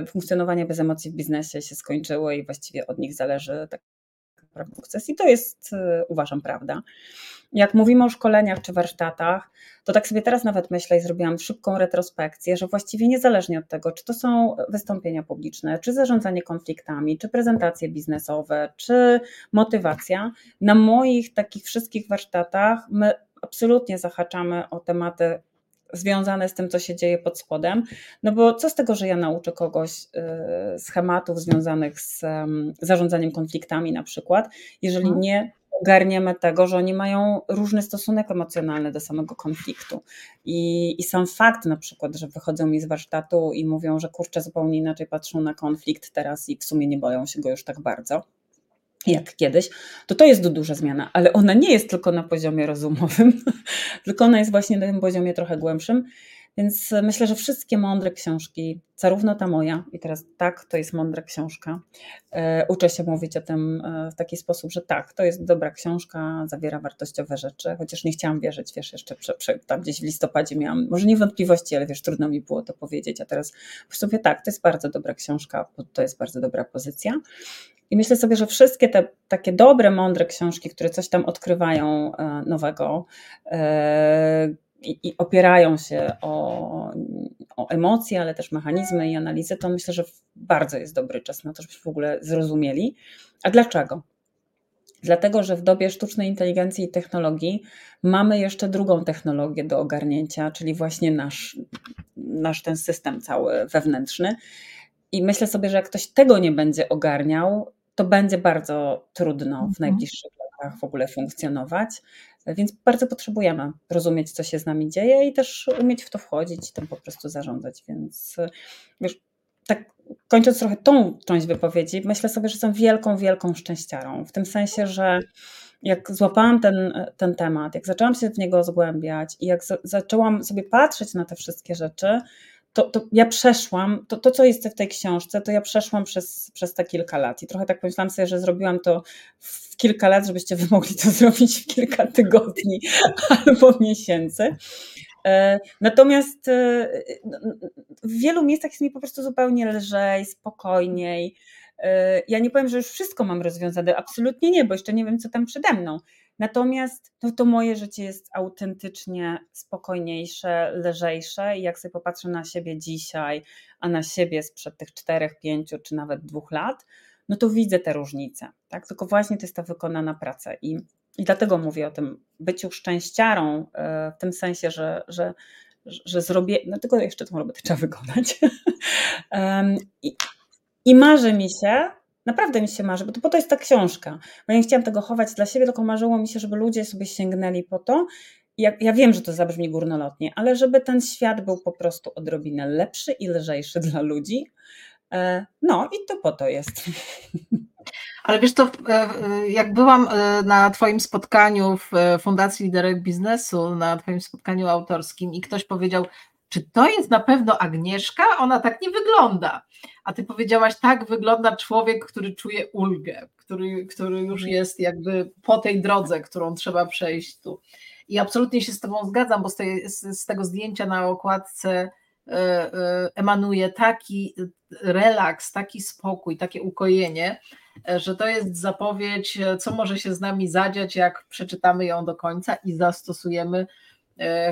yy, funkcjonowania bez emocji w biznesie się skończyły i właściwie od nich zależy tak naprawdę sukces i to jest, yy, uważam, prawda. Jak mówimy o szkoleniach czy warsztatach, to tak sobie teraz nawet myślę i zrobiłam szybką retrospekcję, że właściwie niezależnie od tego, czy to są wystąpienia publiczne, czy zarządzanie konfliktami, czy prezentacje biznesowe, czy motywacja, na moich takich wszystkich warsztatach my absolutnie zahaczamy o tematy związane z tym, co się dzieje pod spodem. No bo co z tego, że ja nauczę kogoś y, schematów związanych z zarządzaniem konfliktami na przykład, jeżeli mhm. nie ogarniemy tego, że oni mają różny stosunek emocjonalny do samego konfliktu. I, I sam fakt na przykład, że wychodzą mi z warsztatu i mówią, że kurczę, zupełnie inaczej patrzą na konflikt teraz i w sumie nie boją się go już tak bardzo jak kiedyś, to to jest duża zmiana, ale ona nie jest tylko na poziomie rozumowym, tylko ona jest właśnie na tym poziomie trochę głębszym. Więc myślę, że wszystkie mądre książki, zarówno ta moja, i teraz tak, to jest mądra książka. E, uczę się mówić o tym e, w taki sposób, że tak, to jest dobra książka, zawiera wartościowe rzeczy, chociaż nie chciałam wierzyć, wiesz, jeszcze prze, prze, tam gdzieś w listopadzie miałam, może nie wątpliwości, ale wiesz, trudno mi było to powiedzieć, a teraz w sumie tak, to jest bardzo dobra książka, to jest bardzo dobra pozycja. I myślę sobie, że wszystkie te takie dobre, mądre książki, które coś tam odkrywają e, nowego, i, i opierają się o, o emocje, ale też mechanizmy i analizy, to myślę, że bardzo jest dobry czas na to, żebyśmy w ogóle zrozumieli. A dlaczego? Dlatego, że w dobie sztucznej inteligencji i technologii mamy jeszcze drugą technologię do ogarnięcia, czyli właśnie nasz, nasz ten system cały wewnętrzny. I myślę sobie, że jak ktoś tego nie będzie ogarniał, to będzie bardzo trudno w mhm. najbliższych latach w ogóle funkcjonować. Więc bardzo potrzebujemy rozumieć, co się z nami dzieje i też umieć w to wchodzić i tam po prostu zarządzać. Więc wiesz, tak kończąc trochę tą część wypowiedzi, myślę sobie, że jestem wielką, wielką szczęściarą. W tym sensie, że jak złapałam ten, ten temat, jak zaczęłam się w niego zgłębiać i jak za, zaczęłam sobie patrzeć na te wszystkie rzeczy, to, to ja przeszłam, to, to co jest w tej książce, to ja przeszłam przez, przez te kilka lat i trochę tak pomyślałam sobie, że zrobiłam to w kilka lat, żebyście wy mogli to zrobić w kilka tygodni albo miesięcy. E, natomiast e, w wielu miejscach jest mi po prostu zupełnie lżej, spokojniej. E, ja nie powiem, że już wszystko mam rozwiązane, absolutnie nie, bo jeszcze nie wiem, co tam przede mną. Natomiast no to moje życie jest autentycznie spokojniejsze, lżejsze i jak sobie popatrzę na siebie dzisiaj, a na siebie sprzed tych czterech, pięciu czy nawet dwóch lat, no to widzę te różnice. Tak? Tylko właśnie to jest ta wykonana praca. I, i dlatego mówię o tym byciu szczęściarą, e, w tym sensie, że, że, że zrobię, no tylko jeszcze tą robotę trzeba wykonać. I, I marzy mi się, Naprawdę mi się marzy, bo to po to jest ta książka. Bo ja nie chciałam tego chować dla siebie, tylko marzyło mi się, żeby ludzie sobie sięgnęli po to. Ja, ja wiem, że to zabrzmi górnolotnie, ale żeby ten świat był po prostu odrobinę lepszy i lżejszy dla ludzi. E, no i to po to jest. Ale wiesz, to e, jak byłam e, na Twoim spotkaniu w Fundacji Liderek Biznesu, na Twoim spotkaniu autorskim i ktoś powiedział, czy to jest na pewno Agnieszka? Ona tak nie wygląda. A ty powiedziałaś, tak wygląda człowiek, który czuje ulgę, który, który już mhm. jest jakby po tej drodze, którą trzeba przejść tu. I absolutnie się z Tobą zgadzam, bo z, tej, z, tego zdjęcia na okładce e, e, emanuje taki relaks, taki spokój, takie ukojenie, e, że to jest zapowiedź, co może się z nami zadziać, jak przeczytamy ją do końca i zastosujemy E,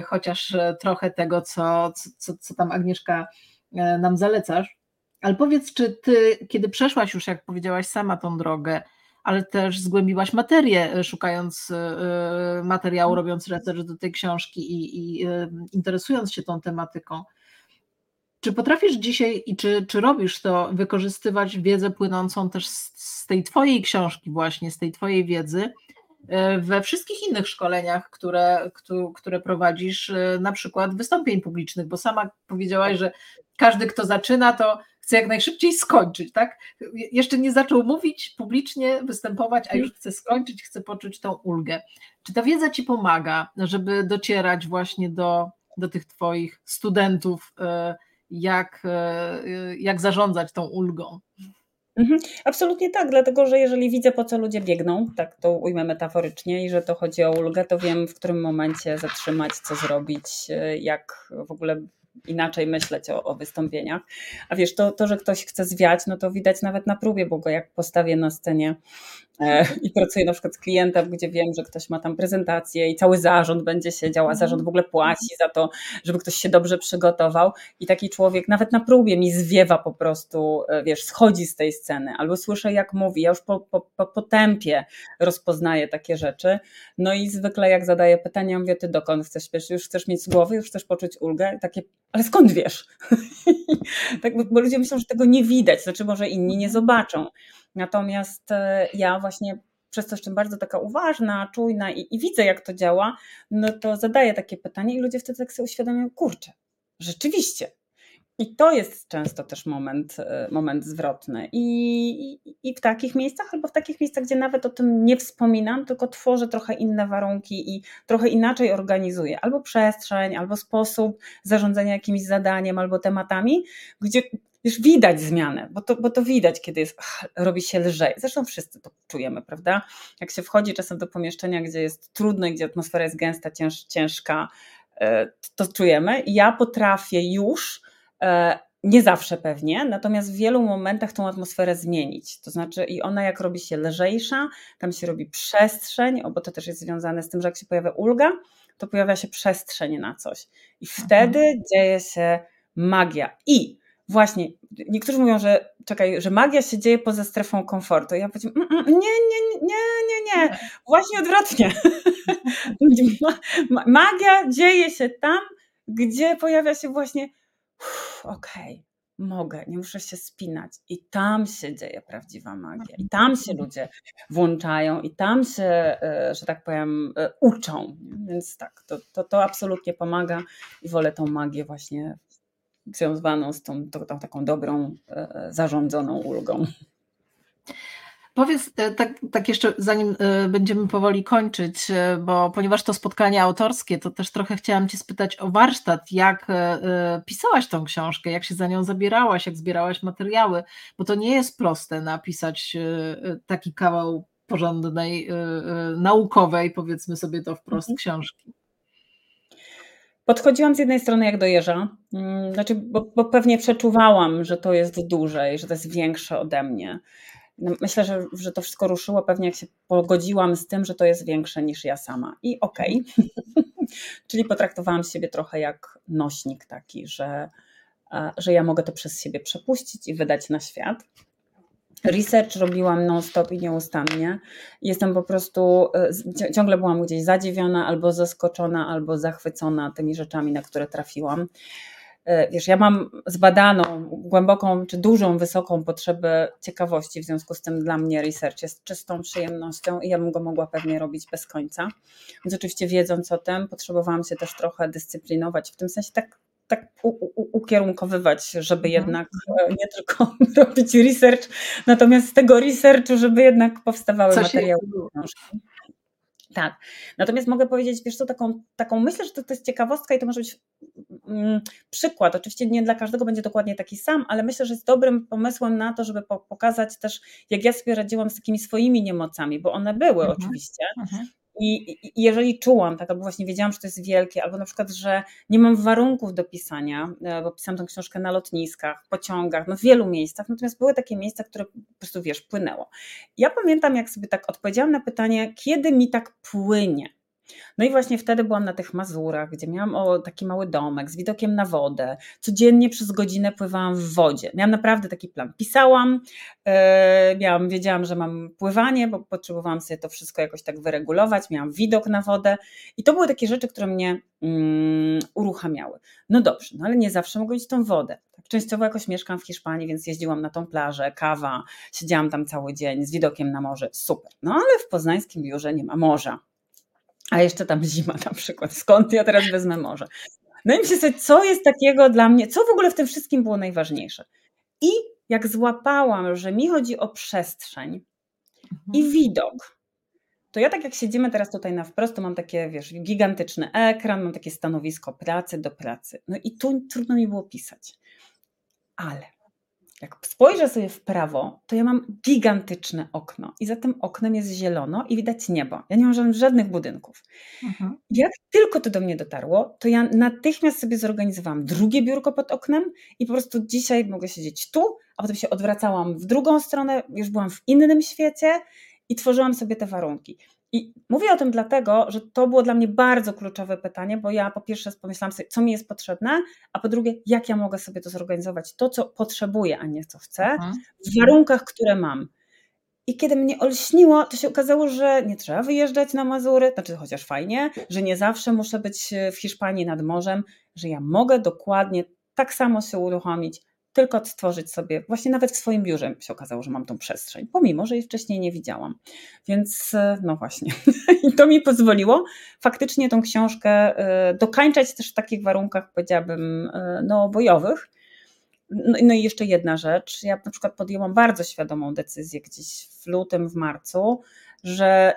chociaż e, trochę tego, co, co, co tam Agnieszka e, nam zalecasz. Ale powiedz, czy ty, kiedy przeszłaś już, jak powiedziałaś sama, tą drogę, ale też zgłębiłaś materię, szukając materiału, robiąc research do tej książki i, i interesując się tą tematyką, czy potrafisz dzisiaj i czy, czy robisz to, wykorzystywać wiedzę płynącą też z, z tej Twojej książki, właśnie z tej Twojej wiedzy, E, we wszystkich innych szkoleniach, które, które prowadzisz, e, na przykład wystąpień publicznych, bo sama powiedziałaś, że każdy, kto zaczyna, to chce jak najszybciej skończyć, tak? Jeszcze nie zaczął mówić publicznie, występować, a już chce skończyć, chce poczuć tą ulgę. Czy ta wiedza ci pomaga, żeby docierać właśnie do, do tych Twoich studentów, e, jak, jak zarządzać tą ulgą? Mhm. Absolutnie tak, dlatego że jeżeli widzę, po co ludzie biegną, tak to ujmę metaforycznie, i że to chodzi o ulgę, to wiem, w którym momencie zatrzymać, co zrobić, jak w ogóle inaczej myśleć o, o, wystąpieniach. A wiesz, to, to, że ktoś chce zwiać, no to widać nawet na próbie, bo go jak postawię na scenie e, i pracuję na przykład z klientem, gdzie wiem, że ktoś ma tam prezentację i cały zarząd będzie siedział, a zarząd w ogóle płaci za to, żeby ktoś się dobrze przygotował. I taki człowiek nawet na próbie mi zwiewa po prostu, e, wiesz, schodzi z tej sceny, albo słyszę jak mówi, ja już po, po, po, po tempie rozpoznaję takie rzeczy, no i zwykle jak zadaję pytania, mówię, ty dokąd chcesz, wiesz, już chcesz mieć z głowy, już chcesz poczuć ulgę, takie ale skąd wiesz? tak, bo ludzie myślą, że tego nie widać, znaczy może inni nie zobaczą. Natomiast e, ja właśnie przez to jestem bardzo taka uważna, czujna i, i, widzę, jak to działa, no to zadaję takie pytanie i ludzie wtedy tak sobie uświadamiają, kurczę, rzeczywiście, i to jest często też moment, e, moment zwrotny. I, i, I, w takich miejscach, albo w takich miejscach, gdzie nawet o tym nie wspominam, tylko tworzę trochę inne warunki i trochę inaczej organizuję albo przestrzeń, albo sposób zarządzania jakimś zadaniem, albo tematami, gdzie już widać zmianę, bo to, bo to widać, kiedy jest, ach, robi się lżej. Zresztą wszyscy to czujemy, prawda? Jak się wchodzi czasem do pomieszczenia, gdzie jest trudno i gdzie atmosfera jest gęsta, cięż, ciężka, e, to czujemy. I ja potrafię już E, nie zawsze pewnie, natomiast w wielu momentach tą atmosferę zmienić. To znaczy, i ona jak robi się lżejsza, tam się robi przestrzeń, bo to też jest związane z tym, że jak się pojawia ulga, to pojawia się przestrzeń na coś. I mhm. wtedy mhm. dzieje się magia. I właśnie, niektórzy mówią, że czekaj, że magia się dzieje poza strefą komfortu. Ja powiem, mm, mm, nie, nie, nie, nie, nie, właśnie odwrotnie. magia dzieje się tam, gdzie pojawia się właśnie okej, okay, mogę, nie muszę się spinać. I tam się dzieje prawdziwa magia. I tam się ludzie włączają, i tam się, e, że tak powiem, e, uczą. Więc tak, to, to, to absolutnie pomaga i wolę tą magię właśnie związaną z tą, tą, tą taką dobrą, e, zarządzoną ulgą. Powiedz e, tak, tak, jeszcze, zanim e, będziemy powoli kończyć, bo ponieważ to spotkanie autorskie, to też trochę chciałam Cię spytać o warsztat, jak pisałaś tą książkę, jak się za nią zabierałaś, jak zbierałaś materiały, bo to nie jest proste napisać taki kawał porządnej, naukowej, powiedzmy sobie to wprost, mhm. książki. Podchodziłam z jednej strony jak do jeża, mm, znaczy, bo, bo pewnie przeczuwałam, że to jest duże i że to jest większe ode mnie. No, myślę, że, że to wszystko ruszyło pewnie jak się pogodziłam z tym, że to jest większe niż ja sama. I okej. Okay. Czyli potraktowałam siebie trochę jak nośnik taki, że, że ja mogę to przez siebie przepuścić i wydać na świat. Research robiłam non-stop i nieustannie. Jestem po prostu, e, ciągle byłam gdzieś zadziwiona, albo zaskoczona, albo zachwycona tymi rzeczami, na które trafiłam. E, wiesz, ja mam zbadaną głęboką czy dużą, wysoką potrzebę ciekawości, w związku z tym dla mnie research jest czystą przyjemnością i ja bym go mogła pewnie robić bez końca. Więc oczywiście wiedząc o tym, potrzebowałam się też trochę dyscyplinować, w tym sensie tak, tak u, u, ukierunkowywać, żeby mhm. jednak e, nie tylko robić research, natomiast z tego researchu, żeby jednak powstawały Coś materiały książki. Tak. Natomiast mogę powiedzieć, wiesz co, taką, taką myślę, że to, to jest ciekawostka i to może być mm, przykład. Oczywiście nie dla każdego będzie dokładnie taki sam, ale myślę, że jest dobrym pomysłem na to, żeby po, pokazać też, jak ja sobie radziłam z takimi swoimi niemocami, bo one były mhm. oczywiście. Mhm. I, jeżeli czułam, tak, albo właśnie wiedziałam, że to jest wielkie, albo na przykład, że nie mam warunków do pisania, e, bo pisałam tę książkę na lotniskach, pociągach, no w wielu miejscach, natomiast były takie miejsca, które po prostu, wiesz, płynęło. Ja pamiętam, jak sobie tak odpowiedziałam na pytanie, kiedy mi tak płynie, no i właśnie wtedy byłam na tych Mazurach, gdzie miałam o, taki mały domek z widokiem na wodę. Codziennie przez godzinę pływałam w wodzie. Miałam naprawdę taki plan. Pisałam, yy, miałam, wiedziałam, że mam pływanie, bo potrzebowałam sobie to wszystko jakoś tak wyregulować. Miałam widok na wodę i to były takie rzeczy, które mnie yy, uruchamiały. No dobrze, no ale nie zawsze mogę mieć tą wodę. Tak, częściowo jakoś mieszkam w Hiszpanii, więc jeździłam na tą plażę, kawa, siedziałam tam cały dzień z widokiem na morze. Super. No ale w poznańskim biurze nie ma morza a jeszcze tam zima na przykład. Skąd ja teraz wezmę morze? No i myślę sobie, co jest takiego dla mnie, co w ogóle w tym wszystkim było najważniejsze. I jak złapałam, że mi chodzi o przestrzeń mhm. i widok, to ja tak jak siedzimy teraz tutaj na wprost, to mam takie, wiesz, gigantyczny ekran, mam takie stanowisko pracy do pracy. No i tu trudno mi było pisać. Ale jak spojrzę sobie w prawo, to ja mam gigantyczne okno i za tym oknem jest zielono i widać niebo. Ja nie mam żadnych budynków. Mhm. Jak tylko to do mnie dotarło, to ja natychmiast sobie zorganizowałam drugie biurko pod oknem i po prostu dzisiaj mogę siedzieć tu, a potem się odwracałam w drugą stronę, już byłam w innym świecie i tworzyłam sobie te warunki. I mówię o tym dlatego, że to było dla mnie bardzo kluczowe pytanie, bo ja po pierwsze pomyślałam sobie, co mi jest potrzebne, a po drugie, jak ja mogę sobie to zorganizować, to co potrzebuję, a nie co chcę, mhm. w warunkach, które mam. I kiedy mnie olśniło, to się okazało, że nie trzeba wyjeżdżać na Mazury, znaczy chociaż fajnie, że nie zawsze muszę być w Hiszpanii nad morzem, że ja mogę dokładnie tak samo się uruchomić tylko odtworzyć sobie, właśnie nawet w swoim biurze się okazało, że mam tą przestrzeń, pomimo, że jej wcześniej nie widziałam. Więc e, no właśnie, i to mi pozwoliło faktycznie tą książkę e, dokańczać też w takich warunkach, powiedziałabym, e, no bojowych. No, no i jeszcze jedna rzecz, ja na przykład podjęłam bardzo świadomą decyzję gdzieś w lutym, w marcu, że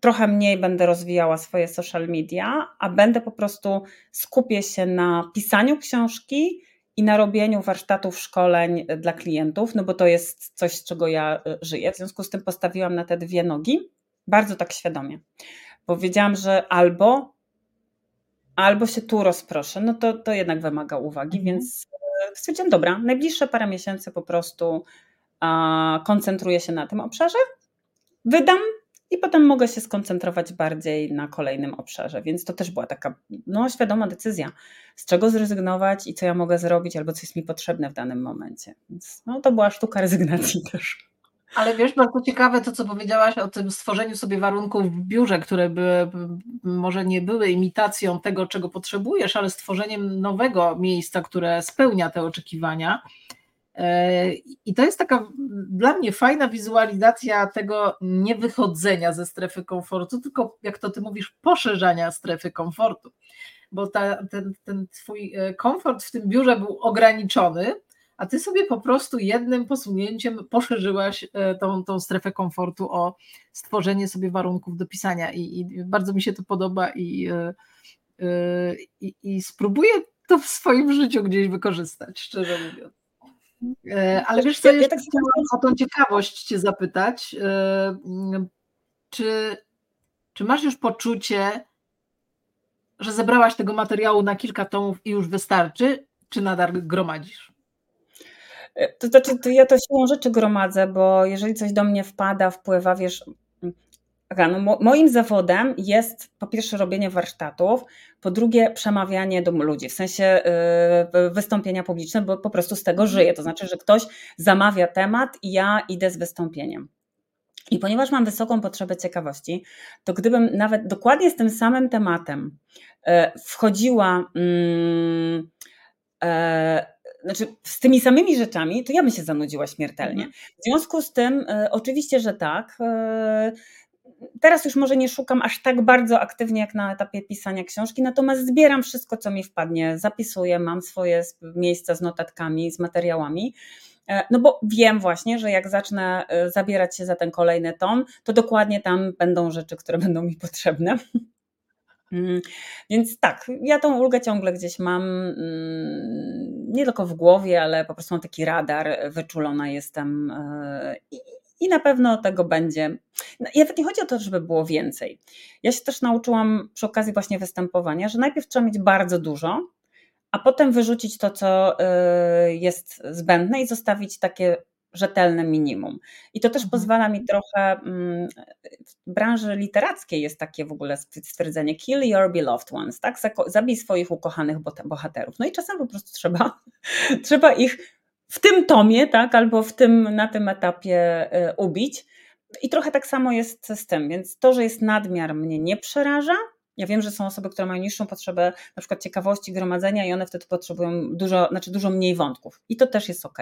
trochę mniej będę rozwijała swoje social media, a będę po prostu skupię się na pisaniu książki, i na robieniu warsztatów, szkoleń dla klientów, no bo to jest coś, z czego ja e, żyję. W związku z tym postawiłam na te dwie nogi, bardzo tak świadomie, bo wiedziałam, że albo, albo się tu rozproszę, no to, to jednak wymaga uwagi, mhm. więc e, stwierdziłam, dobra, najbliższe parę miesięcy po prostu a, koncentruję się na tym obszarze, wydam i potem mogę się skoncentrować bardziej na kolejnym obszarze. Więc to też była taka no, świadoma decyzja, z czego zrezygnować i co ja mogę zrobić, albo co jest mi potrzebne w danym momencie. Więc no, to była sztuka rezygnacji też. Ale wiesz, bardzo ciekawe to, co powiedziałaś o tym stworzeniu sobie warunków w biurze, które by może nie były imitacją tego, czego potrzebujesz, ale stworzeniem nowego miejsca, które spełnia te oczekiwania. E, I to jest taka dla mnie fajna wizualizacja tego niewychodzenia ze strefy komfortu, tylko jak to ty mówisz, poszerzania strefy komfortu. bo ta, ten, ten twój e, komfort w tym biurze był ograniczony, a ty sobie po prostu jednym posunięciem poszerzyłaś e, tą, tą strefę komfortu o stworzenie sobie warunków do pisania i, i bardzo mi się to podoba i, i, i spróbuję to w swoim życiu gdzieś wykorzystać, szczerze mówiąc. Ale wiesz co, jeszcze chciałam o tą ciekawość cię zapytać, czy, czy masz już poczucie, że zebrałaś tego materiału na kilka tomów i już wystarczy, czy nadal gromadzisz? E, to znaczy, to ja to siłą rzeczy gromadzę, bo jeżeli coś do mnie wpada, wpływa, wiesz, No mo moim zawodem jest po pierwsze robienie warsztatów, po drugie przemawianie do ludzi, w sensie yy, wystąpienia publiczne, bo po prostu z tego żyję. To znaczy, że ktoś zamawia temat i ja idę z wystąpieniem. I ponieważ mam wysoką potrzebę ciekawości, to gdybym nawet dokładnie z tym samym tematem e, wchodziła, e, znaczy z tymi samymi rzeczami, to ja bym się zanudziła śmiertelnie. Mhm. W związku z tym, e, oczywiście, że tak. Teraz już może nie szukam aż tak bardzo aktywnie jak na etapie pisania książki, natomiast zbieram wszystko, co mi wpadnie, zapisuję, mam swoje miejsca z notatkami, z materiałami. E, no bo wiem właśnie, że jak zacznę e, zabierać się za ten kolejny tom, to dokładnie tam będą rzeczy, które będą mi potrzebne. Mm, więc tak, ja tą ulgę ciągle gdzieś mam, mm, nie tylko w głowie, ale po prostu mam taki radar, wyczulona jestem e, i na pewno tego będzie. No, nawet nie chodzi o to, żeby było więcej. Ja się też nauczyłam przy okazji właśnie występowania, że najpierw trzeba mieć bardzo dużo, a potem wyrzucić to, co y, jest zbędne i zostawić takie rzetelne minimum. I to też mhm. pozwala mi trochę, mm, w branży literackiej jest takie w ogóle stwierdzenie kill your beloved ones, tak? Zabij swoich ukochanych bohaterów. No i czasem po prostu trzeba, trzeba ich w tym tomie, tak, albo w tym, na tym etapie y, ubić. I trochę tak samo jest z tym, więc to, że jest nadmiar mnie nie przeraża, ja wiem, że są osoby, które mają niższą potrzebę na przykład ciekawości gromadzenia i one wtedy potrzebują dużo, znaczy dużo mniej wątków i to też jest ok.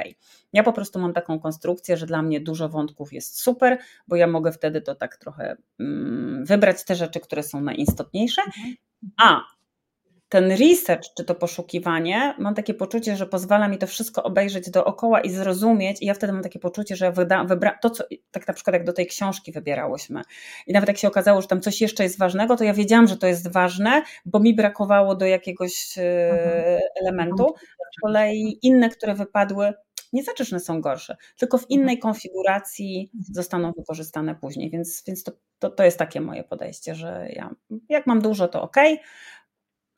Ja po prostu mam taką konstrukcję, że dla mnie dużo wątków jest super, bo ja mogę wtedy to tak trochę mm, wybrać te rzeczy, które są najistotniejsze, mhm. a ten research, czy to poszukiwanie, mam takie poczucie, że pozwala mi to wszystko obejrzeć dookoła i zrozumieć, i ja wtedy mam takie poczucie, że wyda, wybra, to, co tak na przykład jak do tej książki wybierałyśmy, i nawet jak się okazało, że tam coś jeszcze jest ważnego, to ja wiedziałam, że to jest ważne, bo mi brakowało do jakiegoś e, mhm. elementu. Z kolei inne, które wypadły, nie znaczy, że są gorsze, tylko w innej mhm. konfiguracji zostaną wykorzystane później. Więc, więc to, to, to jest takie moje podejście, że ja, jak mam dużo, to ok,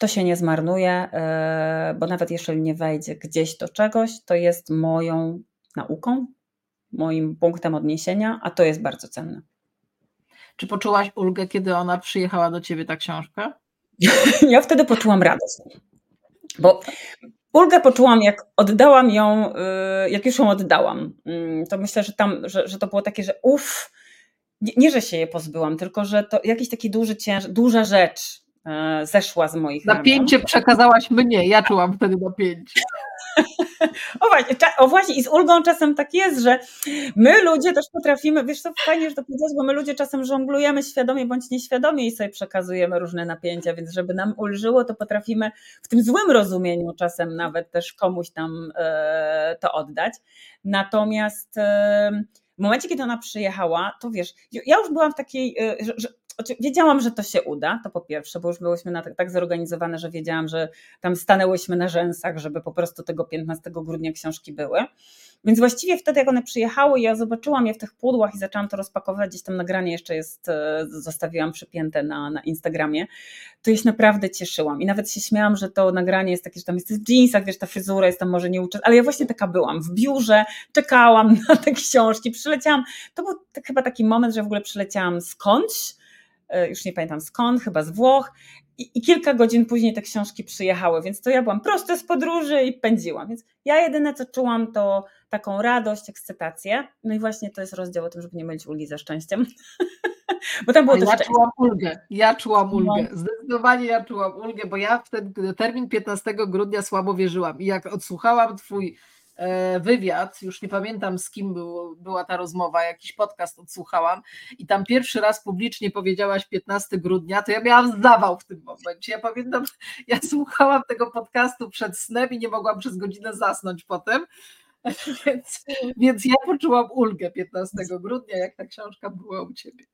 to się nie zmarnuje, e, bo nawet jeżeli nie wejdzie gdzieś do czegoś, to jest moją nauką, moim punktem odniesienia, a to jest bardzo cenne. Czy poczułaś ulgę, kiedy ona przyjechała do ciebie, ta książka? ja wtedy poczułam radość, bo ulgę poczułam, jak oddałam ją, y, jak już ją oddałam. Mm, to myślę, że tam, że, że to było takie, że uff, nie, nie, że się je pozbyłam, tylko że to jakiś taki duży ciężar, duża rzecz, zeszła z moich Napięcie przekazałaś mnie, ja czułam wtedy napięcie. O właśnie, o właśnie, i z ulgą czasem tak jest, że my ludzie też potrafimy, wiesz co, fajnie, że to powiedziałeś, bo my ludzie czasem żonglujemy świadomie bądź nieświadomie i sobie przekazujemy różne napięcia, więc żeby nam ulżyło, to potrafimy w tym złym rozumieniu czasem nawet też komuś tam e, to oddać. Natomiast e, w momencie, kiedy ona przyjechała, to wiesz, ja już byłam w takiej, e, że, że wiedziałam, że to się uda, to po pierwsze, bo już byłyśmy na, tak, tak zorganizowane, że wiedziałam, że tam stanęłyśmy na rzęsach, żeby po prostu tego 15 grudnia książki były. Więc właściwie wtedy, jak one przyjechały, ja zobaczyłam je w tych pudłach i zaczęłam to rozpakować, gdzieś tam nagranie jeszcze jest, e, zostawiłam przypięte na, na Instagramie, to ja się naprawdę cieszyłam i nawet się śmiałam, że to nagranie jest takie, że tam jest w jeansach, wiesz, ta fryzura jest tam może nie ale ja właśnie taka byłam, w biurze, czekałam na te książki, przyleciałam, to był chyba taki moment, że w ogóle przyleciałam skądś, już nie pamiętam skąd, chyba z Włoch. I, I, kilka godzin później te książki przyjechały, więc to ja byłam prosto z podróży i pędziłam. Więc ja jedyne co czułam to taką radość, ekscytację. No i właśnie to jest rozdział o tym, żeby nie mylić ulgi ze szczęściem. bo tam było ja czułam ulgę, ja czułam no. ulgę, no. zdecydowanie ja czułam ulgę, bo ja w ten termin 15 grudnia słabo wierzyłam i jak odsłuchałam twój e, wywiad, już nie pamiętam z kim był, była ta rozmowa, jakiś podcast odsłuchałam i tam pierwszy raz publicznie powiedziałaś 15 grudnia, to ja miałam zawał w tym momencie. Ja pamiętam, ja słuchałam tego podcastu przed snem i nie mogłam przez godzinę zasnąć potem, Więc, więc ja poczułam ulgę 15 grudnia, jak ta książka była u ciebie.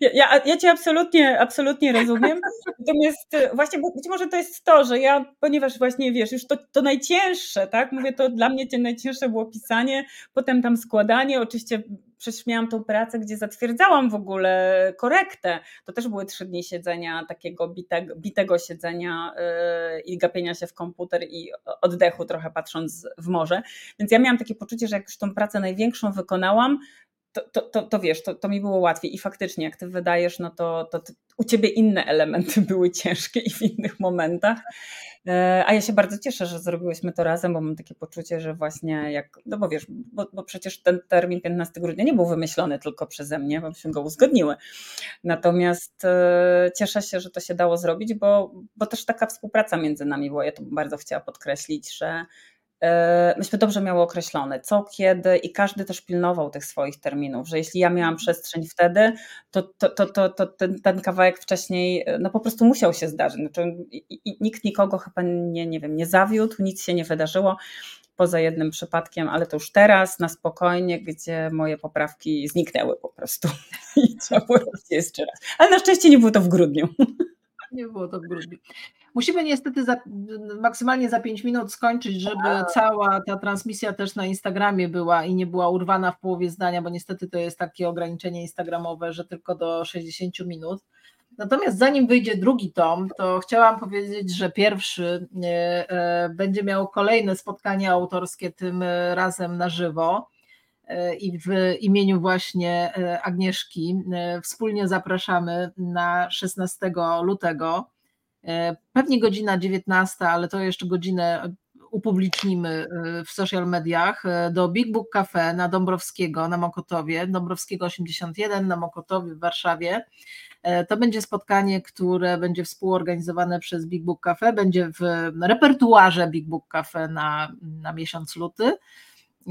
Ja, ja, ja cię absolutnie, absolutnie rozumiem. Natomiast e, właśnie być może to jest to, że ja, ponieważ właśnie wiesz, już to, to najcięższe, tak? Mówię, to dla mnie najcięższe było pisanie, potem tam składanie. Oczywiście przecież miałam tą pracę, gdzie zatwierdzałam w ogóle korektę. To też były trzy dni siedzenia, takiego bitego, bitego siedzenia yy, i gapienia się w komputer i oddechu trochę patrząc w morze. Więc ja miałam takie poczucie, że jak już tą pracę największą wykonałam, to, to, to, to, wiesz, to, to mi było łatwiej. I faktycznie, jak ty wydajesz, no to, to, to u ciebie inne elementy były ciężkie i w innych momentach. E, a ja się bardzo cieszę, że zrobiłyśmy to razem, bo mam takie poczucie, że właśnie jak, no bo wiesz, bo, bo przecież ten termin 15 grudnia nie był wymyślony tylko przeze mnie, bo myśmy go uzgodniły. Natomiast e, cieszę się, że to się dało zrobić, bo, bo też taka współpraca między nami była. Ja to bardzo chciała podkreślić, że myśmy dobrze miały określone, co, kiedy i każdy też pilnował tych swoich terminów, że jeśli ja miałam przestrzeń wtedy, to, to, to, to, to ten, ten, kawałek wcześniej e, no po prostu musiał się zdarzyć. Znaczy, nikt nikogo chyba nie, nie wiem, nie zawiódł, nic się nie wydarzyło poza jednym przypadkiem, ale to już teraz na spokojnie, gdzie moje poprawki zniknęły po prostu i trzeba było jeszcze raz. Ale na szczęście nie było to w grudniu. Nie było to w grudniu. Musimy niestety za, maksymalnie za 5 minut skończyć, żeby cała ta transmisja też na Instagramie była i nie była urwana w połowie zdania, bo niestety to jest takie ograniczenie instagramowe, że tylko do 60 minut. Natomiast zanim wyjdzie drugi tom, to chciałam powiedzieć, że pierwszy e, e, będzie miał kolejne spotkanie autorskie, tym razem na żywo e, i w imieniu właśnie Agnieszki. Wspólnie zapraszamy na 16 lutego pewnie godzina 19, ale to jeszcze godzinę upublicznimy e, w social mediach e, do Big Book Cafe na Dąbrowskiego na Mokotowie, Dąbrowskiego 81 na Mokotowie w Warszawie. To będzie spotkanie, które będzie współorganizowane przez Big Book Cafe, będzie w repertuarze Big Book Cafe na, na miesiąc luty.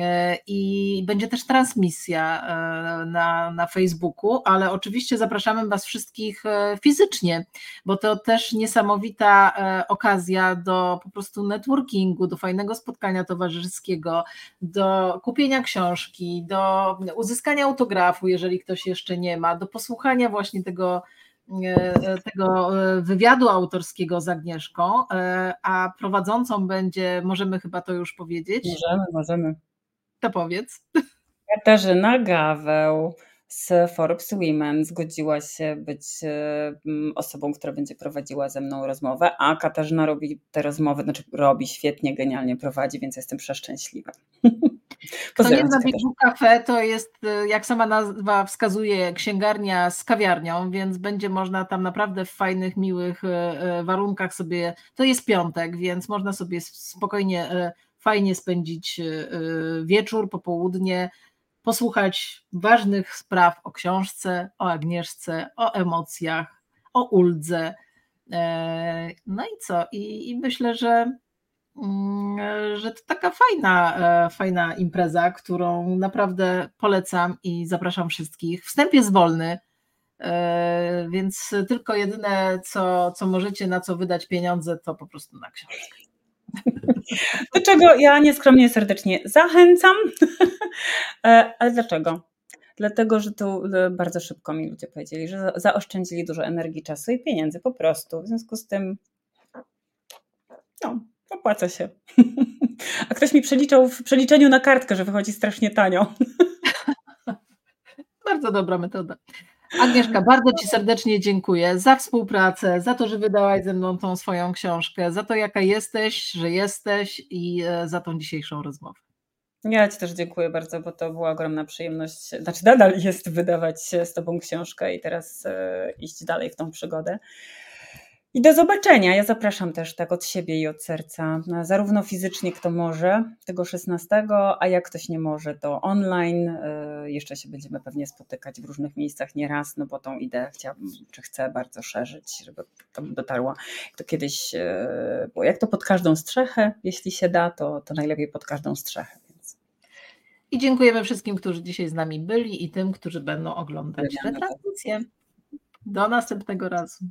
E, i będzie też transmisja e, na, na Facebooku, ale oczywiście zapraszamy Was wszystkich e, fizycznie, bo to też niesamowita okazja do po prostu networkingu, do fajnego spotkania towarzyskiego, do kupienia książki, do uzyskania autografu, jeżeli ktoś jeszcze nie ma, do posłuchania właśnie tego tego wywiadu autorskiego z Agnieszką, a prowadzącą będzie, możemy chyba to już powiedzieć. Możemy, możemy. To powiedz. Katarzyna Gaweł z Forbes Women zgodziła się być e, osobą, która będzie prowadziła ze mną rozmowę, a Katarzyna robi te rozmowy, znaczy robi świetnie, genialnie prowadzi, więc jestem przeszczęśliwa. Kto nie zna Big Cafe, to jest, e, jak sama nazwa wskazuje, księgarnia z kawiarnią, więc będzie można tam naprawdę w fajnych, miłych e, warunkach sobie, to jest piątek, więc można sobie spokojnie fajnie spędzić e, e, wieczór, popołudnie, posłuchać ważnych spraw o książce, o Agnieszce, o emocjach, o uldze. E, no i co? I, i myślę, że, mm, że to taka fajna, fajna impreza, którą naprawdę polecam i zapraszam wszystkich. Wstęp jest wolny, więc tylko jedyne, co, co możecie, na co wydać pieniądze, to po prostu na książkę. Do czego ja nieskromnie serdecznie zachęcam. E, ale dlaczego? Dlatego, że tu e, bardzo szybko mi ludzie powiedzieli, że zaoszczędzili dużo energii, czasu i pieniędzy po prostu. W związku z tym, no, opłaca się. A ktoś mi przeliczał w przeliczeniu na kartkę, że wychodzi strasznie tanio. Bardzo dobra metoda. Agnieszka, bardzo Ci serdecznie dziękuję za współpracę, za to, że wydałaś ze mną tą swoją książkę, za to, jaka jesteś, że jesteś i e, za tą dzisiejszą rozmowę. Ja Ci też dziękuję bardzo, bo to była ogromna przyjemność. Znaczy, nadal jest wydawać z Tobą książkę i teraz e, iść dalej w tą przygodę. I do zobaczenia. Ja zapraszam też tak od siebie i od serca, zarówno fizycznie kto może tego 16, a jak ktoś nie może, to online. Y, jeszcze się będziemy pewnie spotykać w różnych miejscach nie raz, no bo tą ideę chciałabym, czy chcę bardzo szerzyć, żeby to dotarło. To kiedyś y, było, jak to pod każdą strzechę, jeśli się da, to, to najlepiej pod każdą strzechę. Więc. I dziękujemy wszystkim, którzy dzisiaj z nami byli i tym, którzy będą oglądać retransmisję. Do następnego razu.